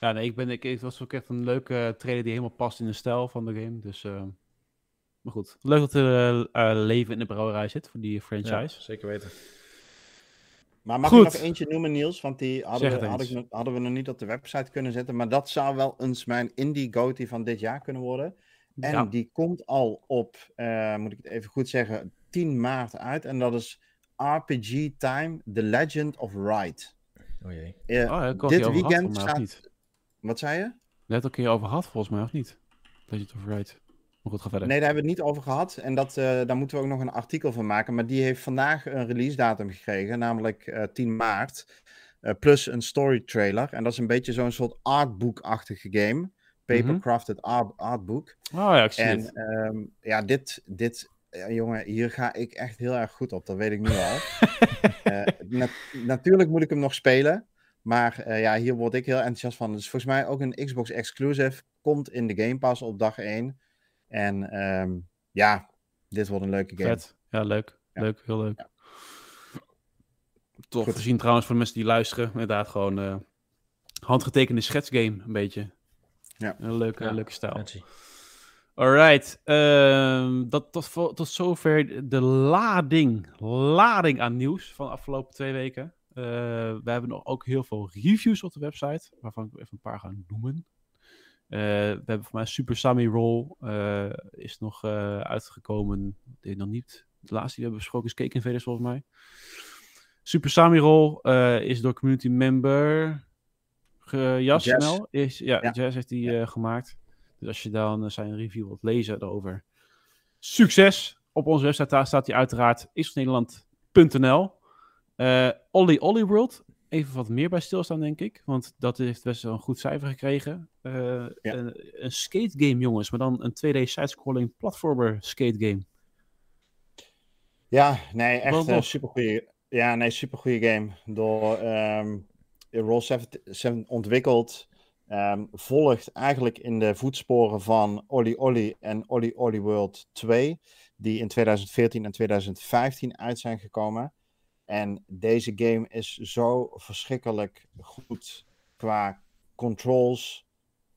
Ja, nee, ik ben, ik, het was ook echt een leuke trailer die helemaal past in de stijl van de game. Dus, eh, maar goed. Leuk dat er eh, eh, leven in de brouwerij zit voor die franchise. Ja, zeker weten. Maar mag Goed. ik nog eentje noemen, Niels? Want die hadden we, had nog- hadden we nog niet op de website kunnen zetten. Maar dat zou wel eens mijn indie goatee van dit jaar kunnen worden. En Ja. die komt al op, eh, moet ik het even goed zeggen, 10 maart uit. En dat is RPG Time, The Legend of Ride. Oh jee. Eh, Oh, had dit weekend niet? Wat zei je? Net ook een keer over gehad, volgens mij, of niet? Legend of Right. Maar goed, ga verder. Nee, daar hebben we het niet over gehad. En dat, eh, daar moeten we ook nog een artikel van maken. Maar die heeft vandaag een release datum gekregen, namelijk eh, 10 maart. Eh, plus een story trailer. En dat is een beetje zo'n soort artbook-achtige game. Papercrafted art, artbook. Oh ja, ik zie En het. ehm, ja, dit, dit ja, jongen, hier ga ik echt heel erg goed op. Dat weet ik nu al. [laughs] Eh, nat- natuurlijk moet ik hem nog spelen. Maar eh, ja, hier word ik heel enthousiast van. Is volgens mij ook een Xbox exclusive. Komt in de Game Pass op dag 1. En ehm, ja, dit wordt een leuke game. Vet. Ja, leuk. Ja. Leuk, heel leuk. Goed. te zien trouwens voor de mensen die luisteren. Inderdaad, gewoon eh, handgetekende schetsgame, een beetje. Ja. Een leuke, Ja, leuke stijl. Fancy. Alright, ehm, dat tot, tot zover de lading, lading aan nieuws van de afgelopen twee weken. Eh, we hebben nog ook heel veel reviews op de website, waarvan ik even een paar ga noemen. Eh, we hebben voor mij Super Sami Roll eh, is nog eh, uitgekomen. Denk nog niet. De laatste die we hebben besproken is Cake Invaders volgens mij. Super Sami Roll is door community member Jas snel. Is, ja, Ja. Jazz heeft die gemaakt. Dus als je dan zijn review wilt lezen daarover. Succes! Op onze website daar staat hij uiteraard isosnederland.nl. Eh Olly Olly World. Even wat meer bij stilstaan, denk ik. Want dat heeft best wel een goed cijfer gekregen. Eh, een, een skate game, jongens. Maar dan een 2D sidescrolling platformer skate game. Ja, nee, echt een tof. supergoeie, ja, nee, supergoeie game. Door ehm Roll 7 ontwikkeld. ehm, volgt eigenlijk in de voetsporen van Olly Olly en Olly Olly World 2. Die in 2014 en 2015 uit zijn gekomen. En deze game is zo verschrikkelijk goed qua controls,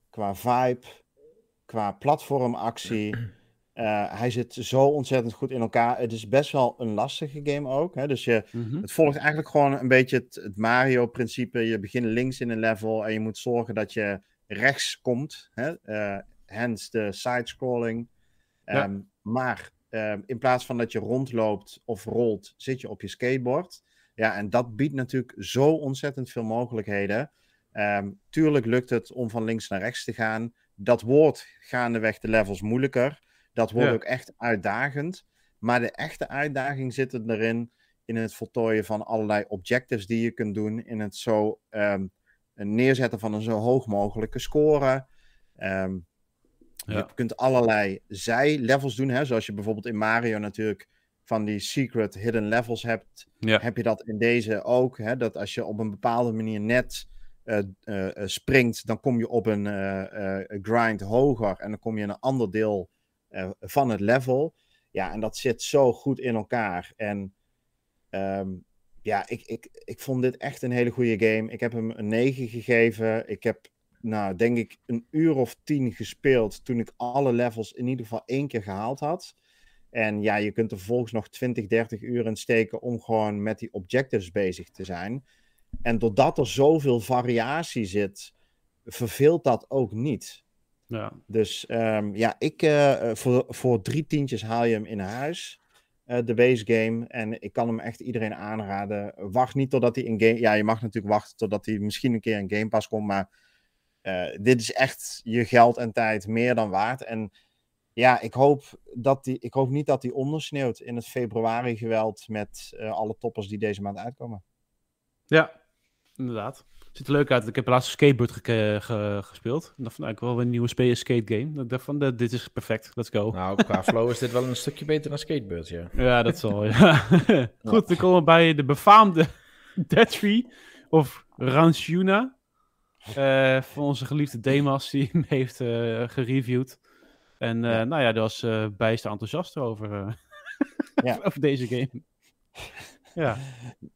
qua vibe, qua platformactie. [clears throat] Eh, hij zit zo ontzettend goed in elkaar. Het is best wel een lastige game ook. Hè? Dus je, Mhm. het volgt eigenlijk gewoon een beetje het, het Mario-principe. Je begint links in een level en je moet zorgen dat je rechts komt. Hè? Eh, hence de side-scrolling. Ja. Ehm, Maar ehm, in plaats van dat je rondloopt of rolt, zit je op je skateboard. Ja, en dat biedt natuurlijk zo ontzettend veel mogelijkheden. Ehm, tuurlijk lukt het om van links naar rechts te gaan. Dat wordt gaandeweg de levels moeilijker. Dat wordt Ja. ook echt uitdagend. Maar de echte uitdaging zit er erin in het voltooien van allerlei objectives die je kunt doen. In het zo ehm, neerzetten van een zo hoog mogelijke score. Ehm, Ja. Je kunt allerlei zij-levels doen. Hè? Zoals je bijvoorbeeld in Mario natuurlijk van die secret hidden levels hebt. Ja. Heb je dat in deze ook. Hè? Dat als je op een bepaalde manier net eh, eh, eh, springt, dan kom je op een grind hoger. En dan kom je in een ander deel van het level. Ja, en dat zit zo goed in elkaar. En ehm, ja, ik, ik, ik vond dit echt een hele goede game. Ik heb hem een 9 gegeven. Ik heb, nou, denk ik, een uur of tien gespeeld toen ik alle levels in ieder geval één keer gehaald had. En ja, je kunt er vervolgens nog 20, 30 uur in steken om gewoon met die objectives bezig te zijn. En doordat er zoveel variatie zit, verveelt dat ook niet. Ja. Dus ehm, ja, ik, eh, eh, voor, voor drie tientjes haal je hem in huis. eh, de base game. En ik kan hem echt iedereen aanraden. Wacht niet totdat hij in game. Ja, je mag natuurlijk wachten totdat hij misschien een keer in Game Pass komt. Maar dit is echt je geld en tijd meer dan waard. En ja, ik hoop, dat die, ik hoop niet dat hij ondersneeuwt in het februari geweld. Met eh, alle toppers die deze maand uitkomen. Ja, inderdaad. Ziet er leuk uit. Ik heb laatst Skateboard ge- ge- gespeeld. En dacht van, nou, ik wil wel een nieuwe spe- skate game. Dat Ik dacht van, eh, dit is perfect. Let's go. Nou, qua [laughs] flow is dit wel een stukje beter dan Skatebird, ja. Ja, dat zal. Ja. [laughs] Goed, dan komen we bij de befaamde [laughs] Dead Tree of Ranchuna. Eh van onze geliefde Demas, die hem heeft eh, gereviewd. En eh, Ja. nou ja, daar was eh bijster enthousiast over, eh, [laughs] Ja. over deze game. ja,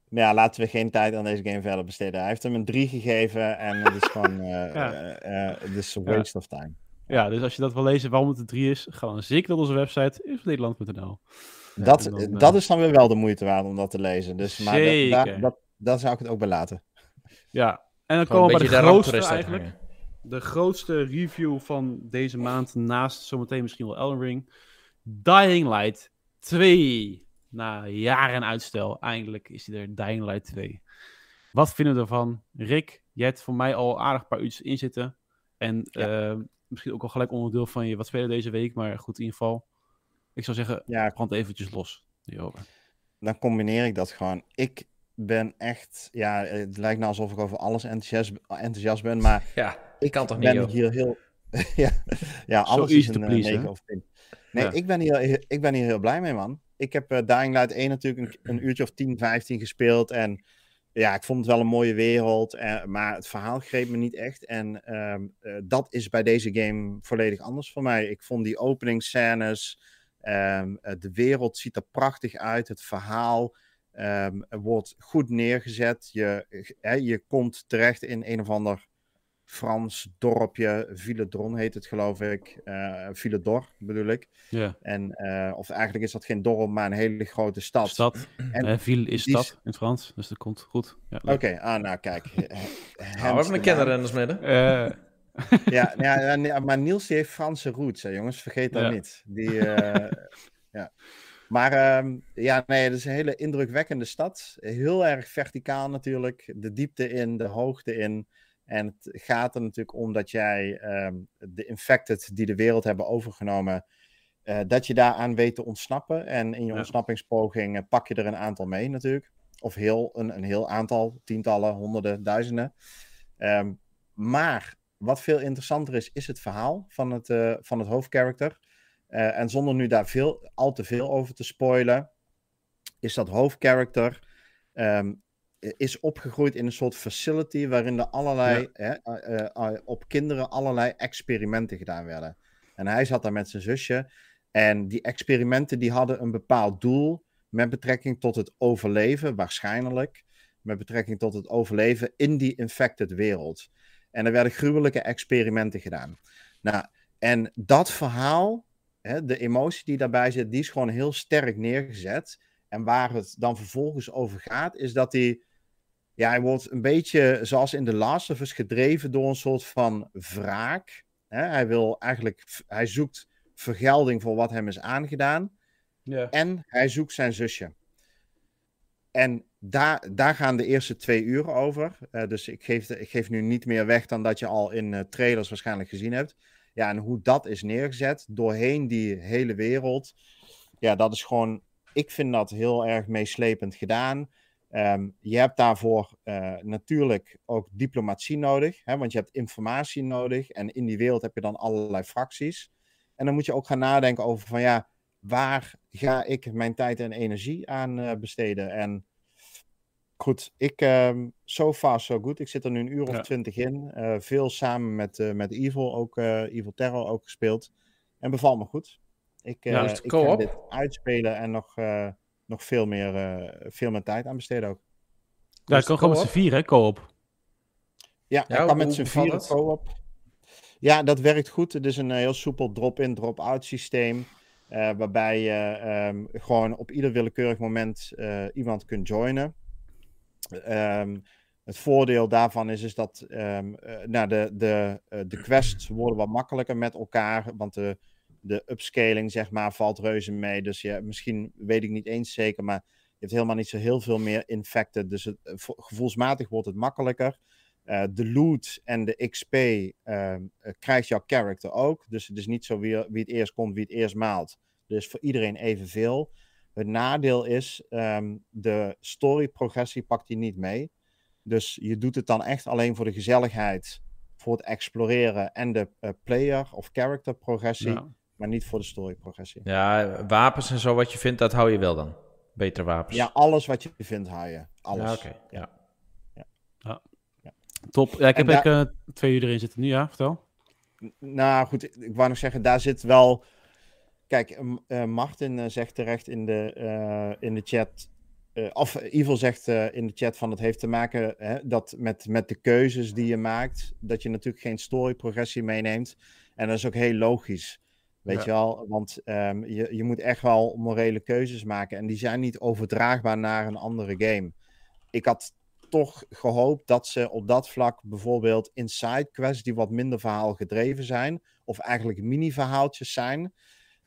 Maar ja, laten we geen tijd aan deze game verder besteden. Hij heeft hem een 3 gegeven en het is gewoon eh, [laughs] Ja. eh, eh, het is a waste of time. ja, dus als je dat wil lezen waarom het een 3 is, ga dan zeker naar onze website isnederland.nl. dat, dan, dat is dan weer wel de moeite waard om dat te lezen. Dus, maar daar, dat, zou ik het ook bij laten. Ja, en dan Gewoon komen we bij de grootste eigenlijk. de grootste review van deze maand, naast zometeen misschien wel Elden Ring. Dying Light 2. Na jaren uitstel, eindelijk is hij er, Dying Light 2. Wat vinden we ervan? Rick, jij hebt voor mij al aardig een paar uurtjes in zitten. En eh, misschien ook al gelijk onderdeel van je wat spelen deze week, maar goed in ieder geval. Ik zou zeggen, Ja, brand eventjes los hierover. dan combineer ik dat gewoon. Ik ben echt, ja, het lijkt nou alsof ik over alles enthousiast, enthousiast ben, maar [laughs] Ja, ik kan toch niet, ben joh. hier heel, [laughs] ja, ja, alles is een eh, please, 9 hè? of 10. Nee, Ja. ik, ben hier, ik ben hier heel blij mee, man. Ik heb eh, Dying Light 1 natuurlijk een, een uurtje of 10, 15 gespeeld en ja, ik vond het wel een mooie wereld, eh, maar het verhaal greep me niet echt. En ehm, eh, dat is bij deze game volledig anders voor mij. Ik vond die openingsscènes, ehm, eh, de wereld ziet er prachtig uit, het verhaal ehm, wordt goed neergezet. Je, hè, je komt terecht in een of ander Frans dorpje, Villedron heet het geloof ik. eh Villedor bedoel ik. Ja, En, eh, of eigenlijk is dat geen dorp, maar een hele grote stad. stad. En Ville is stad in het Frans, dus dat komt goed. Ja, Oké, ah, nou kijk. [laughs] We hebben een kenner in ons midden. Eh, [laughs] Ja, ja, maar Niels die heeft Franse roots, hè, jongens. Vergeet dat Ja. niet. Die, [laughs] eh, ja. Maar ehm, ja, nee, het is een hele indrukwekkende stad. Heel erg verticaal natuurlijk. De diepte in, de hoogte in. En het gaat er natuurlijk om dat jij ehm, de infected die de wereld hebben overgenomen, eh, dat je daaraan weet te ontsnappen. En in je Ja. ontsnappingspoging eh, pak je er een aantal mee natuurlijk. Of heel, een, een heel aantal, tientallen, honderden, duizenden. Ehm, maar wat veel interessanter is, is het verhaal van het, eh, van het hoofdkarakter. Eh, en zonder nu daar veel, al te veel over te spoilen, is dat hoofdkarakter ehm, is opgegroeid in een soort facility waarin er allerlei, hè, eh, eh, op kinderen allerlei experimenten gedaan werden. En hij zat daar met zijn zusje. En die experimenten die hadden een bepaald doel met betrekking tot het overleven, waarschijnlijk. Met betrekking tot het overleven in die infected wereld. En er werden gruwelijke experimenten gedaan. Nou, en dat verhaal, hè, de emotie die daarbij zit, die is gewoon heel sterk neergezet. En waar het dan vervolgens over gaat, is dat hij. Ja, hij wordt een beetje zoals in The Last of Us gedreven door een soort van wraak. Hè? Hij wil eigenlijk. Hij zoekt vergelding voor wat hem is aangedaan. Ja. En hij zoekt zijn zusje. En daar, daar gaan de eerste twee uren over. Eh, dus ik geef, ik geef nu niet meer weg dan dat je al in eh, trailers waarschijnlijk gezien hebt. Ja, en hoe dat is neergezet doorheen die hele wereld. Ja, dat is gewoon. Ik vind dat heel erg meeslepend gedaan. Ehm, je hebt daarvoor eh, natuurlijk ook diplomatie nodig, hè, want je hebt informatie nodig. En in die wereld heb je dan allerlei fracties. En dan moet je ook gaan nadenken over van ja, waar ga ik mijn tijd en energie aan eh, besteden? En goed, ik, ehm so far so good. Ik zit er nu een uur of Ja. twintig in. Eh, veel samen met, eh, met Evil, ook eh, Evil Terror ook gespeeld. En bevalt me goed. Ik, eh Ja, is het ik ga co-op? dit uitspelen en nog, eh, nog veel, meer, eh, veel meer tijd aan besteden ook. Ja, ik het kan gewoon met z'n vieren, hè, co-op. Ja, Ja, hij kan met z'n vieren co-op. Ja, dat werkt goed. Het is een heel soepel drop-in, drop-out systeem. eh, waarbij je ehm, gewoon op ieder willekeurig moment eh, iemand kunt joinen. Ehm, het voordeel daarvan is, is dat nou, de, de, eh, de quests worden wat makkelijker met elkaar. Want de, de upscaling, zeg maar, valt reuze mee. Dus je, misschien weet ik niet eens zeker, maar je hebt helemaal niet zo heel veel meer infected. Dus het, eh, vo- gevoelsmatig wordt het makkelijker. De loot en de XP ehm, eh, krijgt jouw character ook. Dus het is niet zo wie, wie het eerst komt, wie het eerst maalt. Dus voor iedereen evenveel. Het nadeel is, ehm, de story progressie pakt hij niet mee. Dus je doet het dan echt alleen voor de gezelligheid, voor het exploreren en de eh, player of character progressie, Ja. maar niet voor de story progressie. Ja, wapens en zo wat je vindt, dat hou je wel dan. Betere wapens. Ja, alles wat je vindt, hou je. Alles. Ja, oké. Ja. Top. Ja, ik heb ik, twee uur erin zitten nu, ja, vertel. Nou goed, ik wou nog zeggen, daar zit wel. Kijk, eh, Martin eh, zegt terecht in de, eh, in de chat. eh, of Evil zegt in de chat van het heeft te maken hè, dat met, met de keuzes die je maakt, dat je natuurlijk geen story progressie meeneemt. En dat is ook heel logisch. Weet Ja. je wel, want ehm, je, je moet echt wel morele keuzes maken. En die zijn niet overdraagbaar naar een andere game. Ik had toch gehoopt dat ze op dat vlak bijvoorbeeld in sidequests die wat minder verhaal gedreven zijn, of eigenlijk mini-verhaaltjes zijn,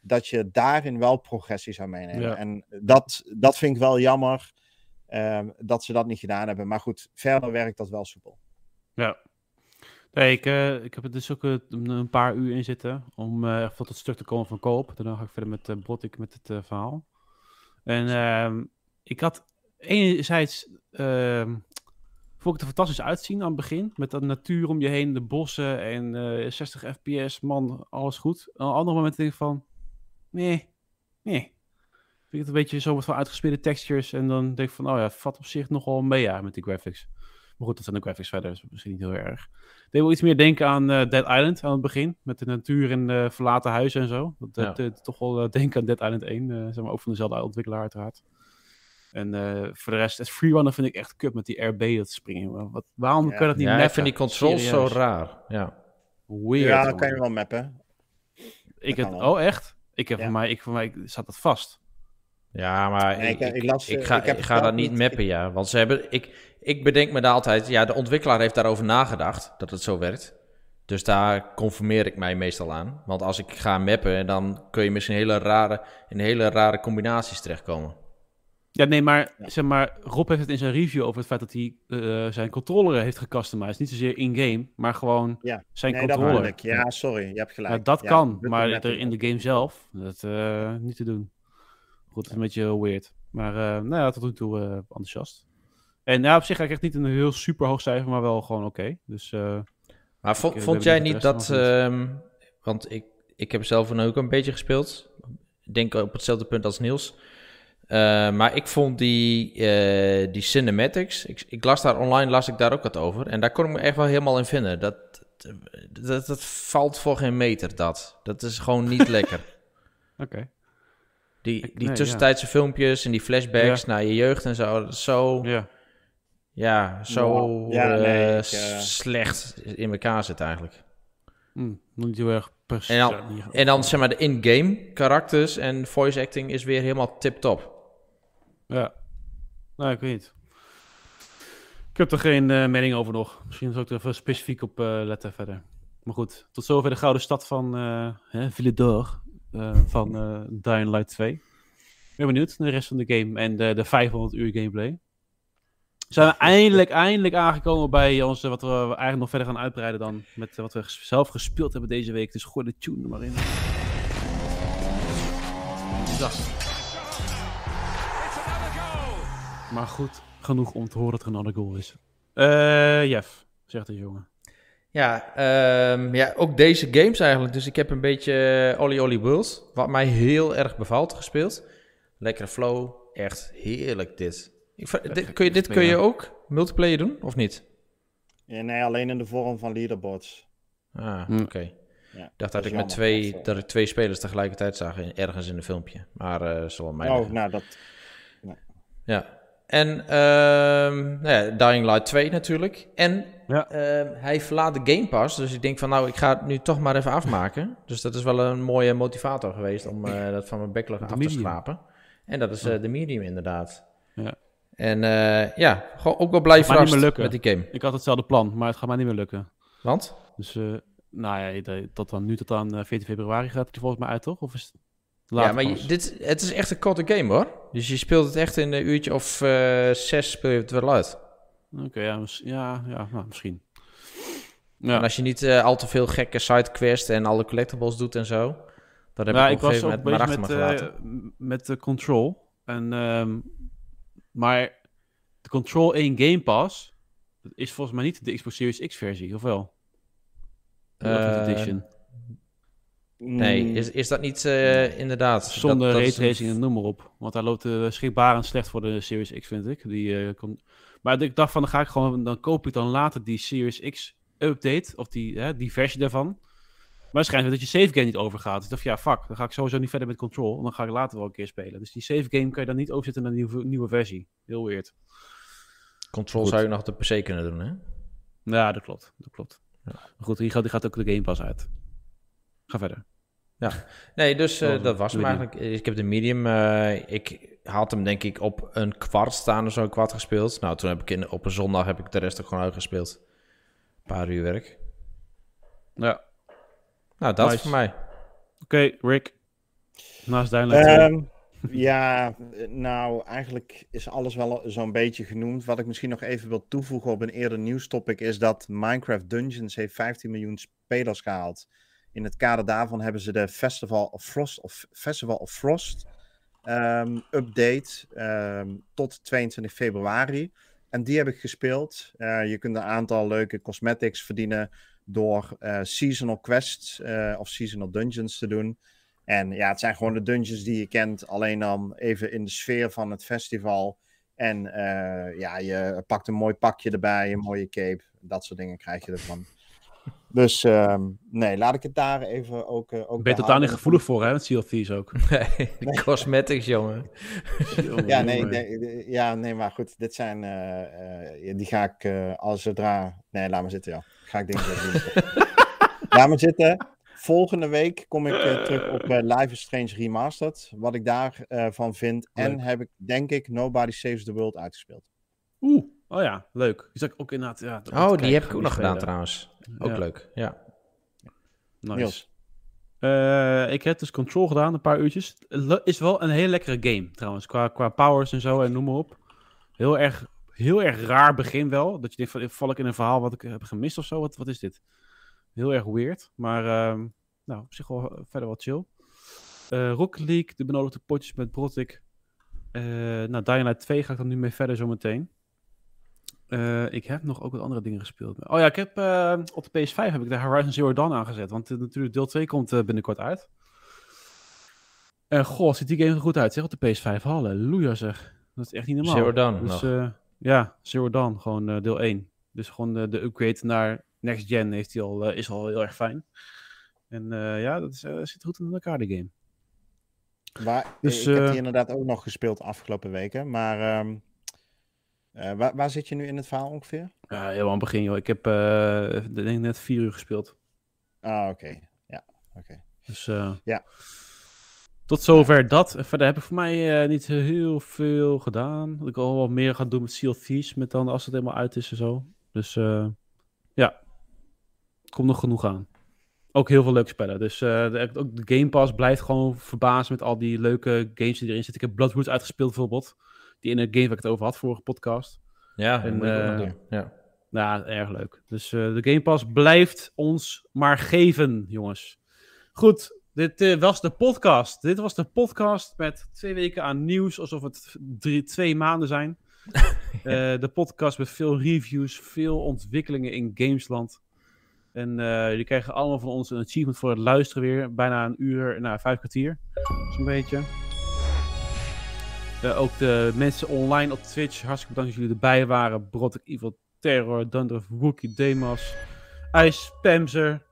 dat je daarin wel progressie zou meenemen. Ja. En dat, dat vind ik wel jammer ehm, dat ze dat niet gedaan hebben. Maar goed, verder werkt dat wel soepel. Ja. Nee, ik, eh, ik heb er dus ook eh, een, een paar uur in zitten om echt tot het stuk te komen van koop. Daarna ga ik verder met uh, Botik met het verhaal. En ehm, ik had enerzijds ehm vond ik het er fantastisch uitzien aan het begin. Met de natuur om je heen, de bossen en eh 60 fps, man, alles goed. En op andere momenten denk ik van, nee, nee. Vind ik het een beetje zo wat van uitgesmeerde textures. En dan denk ik van, oh ja, vat op zich nogal mee ja, met die graphics. Maar goed, dat zijn de graphics verder, dus misschien niet heel erg. Ik deed wel iets meer denken aan eh, Dead Island aan het begin. Met de natuur en verlaten huizen en zo. Dat, dat Ja. eh, toch wel eh, denken aan Dead Island 1. eh, zeg maar, ook van dezelfde ontwikkelaar uiteraard. En eh, voor de rest, het freerunner vind ik echt kut met die RB dat springen. Wat, waarom Ja. kan dat niet Ja, ik mappen? vind die controls Serieus. zo raar. Ja. Weird. ja, dat kan je wel mappen. Ik het, oh, echt? Ik heb Ja. voor mij, ik, voor mij staat dat vast. Ja, maar Nee, ik, ik- ik, ik las, ik eh, ga, ik heb ik het ga zelf dat niet niet- mappen, ja. Want ze hebben, ik, ik bedenk me daar altijd, ja, de ontwikkelaar heeft daarover nagedacht, dat het zo werkt. Dus daar conformeer ik mij meestal aan. Want als ik ga mappen, dan kun je misschien hele rare, in hele rare combinaties terechtkomen. Ja, nee, maar, zeg maar Rob heeft het in zijn review over het feit dat hij eh, zijn controller heeft gecustomized. Niet zozeer in-game, maar gewoon Ja. zijn Nee, controller. Ja, sorry, je hebt gelijk. Ja, dat Ja, kan, dat maar er in de game zelf, dat eh, niet te doen. Goed, het is een beetje weird. Maar eh, nou ja, tot nu toe eh, enthousiast. En ja, op zich ga ik echt niet een heel super hoog cijfer, maar wel gewoon oké. Dus eh, Maar Ik, vond jij niet dat... ehm, want ik, ik heb zelf ook een beetje gespeeld. Ik denk op hetzelfde punt als Niels. Eh, maar ik vond die, eh, die cinematics... Ik, ik las daar online, las ik daar ook wat over. En daar kon ik me echt wel helemaal in vinden. Dat, dat, dat, valt voor geen meter, dat. Dat is gewoon niet [laughs] lekker. oké. Die, die nee, tussentijdse filmpjes en die flashbacks naar je jeugd en zo. zo... Ja. Ja, zo Ja, nee, eh, ik, slecht in elkaar zit eigenlijk. Hm, nog niet heel erg pers- En dan, en dan zeg maar de in-game karakters en voice acting is weer helemaal tip-top. Ja. Nou, ik weet niet. Ik heb er geen eh, mening over nog. Misschien zou ik er even specifiek op eh, letten verder. Maar goed, tot zover de gouden stad van hè, Ville d'Or van eh Dying Light 2. Ik ben benieuwd naar de rest van de game en de, de 500 uur gameplay. Zijn we eindelijk, eindelijk aangekomen bij onze, wat we eigenlijk nog verder gaan uitbreiden dan met wat we zelf gespeeld hebben deze week. Dus gooi de tune er maar in. Dat. Maar goed, genoeg om te horen dat er een andere goal is. Eh Jeff, zegt de jongen. Ja, ehm, ja, ook deze games eigenlijk. Dus ik heb een beetje eh, Olly Olly World, wat mij heel erg bevalt, gespeeld. Lekkere flow, echt heerlijk dit. Ik, dit, kun je, dit kun je ook multiplayer doen, of niet? Ja, nee, alleen in de vorm van leaderboards. Ah, Hm. oké. Ja, Ik dacht dat ik met twee, dat, eh, dat ik twee spelers tegelijkertijd zag in- ergens in een filmpje. Maar eh zal wel mij Oh, nou, dat... Ja. En ehm, nou ja, Dying Light 2 natuurlijk. En Ja. ehm, hij verlaat de Game Pass. Dus ik denk van nou, ik ga het nu toch maar even afmaken. [laughs] Dus dat is wel een mooie motivator geweest om eh, dat van mijn backlog af te schrapen. En dat is eh, de medium inderdaad. Ja. En eh, ja, gewoon ook wel blij niet verrast meer lukken. met die game. Ik had hetzelfde plan, maar het gaat mij niet meer lukken. Want? Dus, eh, nou ja, tot dan, nu tot aan eh, 14 februari gaat het er volgens mij uit, toch? Of is het later ja, maar je- dit, het is echt een korte game hoor. Dus je speelt het echt in een uurtje of eh, zes speel je het wel uit. Oké, ja, ja, ja nou, misschien. Ja. En als je niet eh, al te veel gekke sidequests en alle collectibles doet en zo. Dat heb Nou, ik op een gegeven moment achter met, me gelaten. m- met de Control. En, ehm, maar de Control 1 Game Pass dat is volgens mij niet de Xbox Series X versie, of wel? De Edition. Nee, is, is dat niet eh, inderdaad? Zonder dat, een- en noem maar op. Want daar loopt de schrikbarend slecht voor de Series X, vind ik. Die, eh, kon... Maar ik dacht van, dan ga ik gewoon, dan koop ik dan later die Series X update, of die, hè, die versie daarvan. Maar het schijnt dat je save game niet overgaat. Dus ik dacht, ja, fuck, dan ga ik sowieso niet verder met Control. En dan ga ik later wel een keer spelen. Dus die save game kan je dan niet overzetten naar een nieuwe, nieuwe versie. Heel weird. Control Goed. zou je nog op de PC kunnen doen, hè? Ja, dat klopt. Dat klopt. Maar goed, die gaat, die gaat ook de Game Pass uit. Ga verder. Nee, dus eh, dat was hem eigenlijk. Ik heb de medium. eh, ik had hem denk ik op een kwart staan of zo, een kwart gespeeld. Nou, toen heb ik in, op een zondag heb ik de rest ook gewoon uitgespeeld. Een paar uur werk. Ja. Nou, dat Nice. voor mij. Oké, Rick. Naast Light 2. Ehm, ja, eh, nou, eigenlijk is alles wel zo'n beetje genoemd. Wat ik misschien nog even wil toevoegen op een eerder nieuwstopic is dat Minecraft Dungeons heeft 15 miljoen spelers gehaald. In het kader daarvan hebben ze de Festival of Frost, of Festival of Frost ehm, update ehm, tot 22 februari. En die heb ik gespeeld. Eh, je kunt een aantal leuke cosmetics verdienen door eh, seasonal quests eh, of seasonal dungeons te doen. En ja, het zijn gewoon de dungeons die je kent, alleen dan even in de sfeer van het festival. En ja, je pakt een mooi pakje erbij, een mooie cape, dat soort dingen krijg je ervan. Dus ehm, nee, laat ik het daar even ook. eh, ook Ik ben bij totaal niet gevoelig voor, hè, met Thieves ook. [laughs] [laughs] Nee, Cosmetics, jongen. Ja nee, nee, nee, ja, nee, maar goed, dit zijn. eh, eh, die ga ik eh, als zodra. Nee, laat maar zitten, ja. Ga ik dingen doen. [laughs] laat maar zitten. Volgende week kom ik eh, terug op eh, Life is Strange Remastered. Wat ik daarvan van vind. En heb ik, denk ik, Nobody Saves the World uitgespeeld. Oeh, oh ja, leuk. Die zag ik ook inderdaad. Ja, Oh, die heb ik ook nog gedaan trouwens. Ook Ja. leuk, ja. Nice. Eh, ik heb dus Control gedaan, een paar uurtjes. Is wel een hele lekkere game, trouwens. Qua, qua powers en zo en noem maar op. Heel erg, heel erg raar begin wel. Dat je denkt, van, val ik in een verhaal wat ik heb gemist of zo? Wat, wat is dit? Heel erg weird. Maar ehm, nou, op zich wel eh, verder wel chill. Eh Rocket League, de benodigde potjes met Brotik. Eh nou, Dying Light 2 ga ik dan nu mee verder zometeen. Eh ik heb nog ook wat andere dingen gespeeld. Oh ja, ik heb eh, op de PS5 heb ik de Horizon Zero Dawn aangezet. Want eh, natuurlijk deel 2 komt eh, binnenkort uit. En goh, ziet die game er goed uit zeg op de PS5. Halleluja zeg. Dat is echt niet normaal. Zero Dawn Dus nog. eh, ja, Zero Dawn, gewoon deel 1. Dus gewoon de upgrade naar next gen heeft die al, is al heel erg fijn. En eh, ja, dat is, zit goed in elkaar, die game. Waar, Dus, ik heb die inderdaad ook nog gespeeld afgelopen weken. Maar ehm, eh, waar, waar zit je nu in het verhaal ongeveer? Ja, heel aan het begin, joh. Ik heb eh, ik denk net vier uur gespeeld. Ah, oké. Ja, oké. Dus eh, Ja. tot zover dat. Verder heb ik voor mij niet heel veel gedaan. Dat ik al wat meer ga doen met Seal Thieves, met dan als het helemaal uit is en zo. Dus eh, ja, komt nog genoeg aan. Ook heel veel leuke spellen. Dus eh, de, ook de Game Pass blijft gewoon verbazen met al die leuke games die erin zitten. Ik heb Bloodroot uitgespeeld bijvoorbeeld. Die in een game waar ik het over had, vorige podcast. Ja, En, doen. Ja. Ja, erg leuk. Dus eh, de Game Pass blijft ons maar geven, jongens. Goed, dit eh, was de podcast. Dit was de podcast met twee weken aan nieuws, alsof het drie, twee maanden zijn. [laughs] De podcast met veel reviews, veel ontwikkelingen in Gamesland. En jullie krijgen allemaal van ons een achievement voor het luisteren weer. Bijna een uur, nou, vijf kwartier. Zo'n beetje. Eh, ook de mensen online op Twitch. Hartstikke bedankt dat jullie erbij waren. Brotek Evil Terror, Dunder, Wookie, Demas, Ice, Pamser.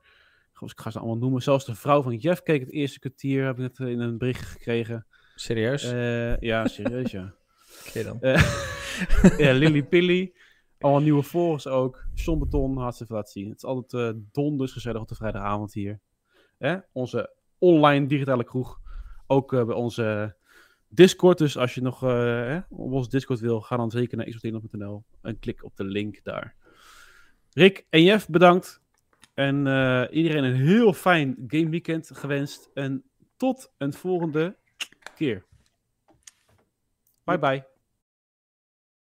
Goh, ik ga ze allemaal noemen. Zelfs de vrouw van Jeff keek het eerste kwartier. Heb ik het in een bericht gekregen. Serieus? Eh, ja, serieus ja. [laughs] Oké dan. Eh, [laughs] ja, Lily Pilly. Allemaal nieuwe volgers ook. Sean Beton, hartstikke laten zien. Het is altijd eh donders gezellig op de vrijdagavond hier. Onze online digitale kroeg. Ook eh, bij onze Discord. Dus als je nog eh, op onze Discord wil, ga dan zeker naar xbox.nl en klik op de link daar. Rick en Jeff, bedankt. En eh, iedereen een heel fijn game weekend gewenst. En tot een volgende keer. Bye bye.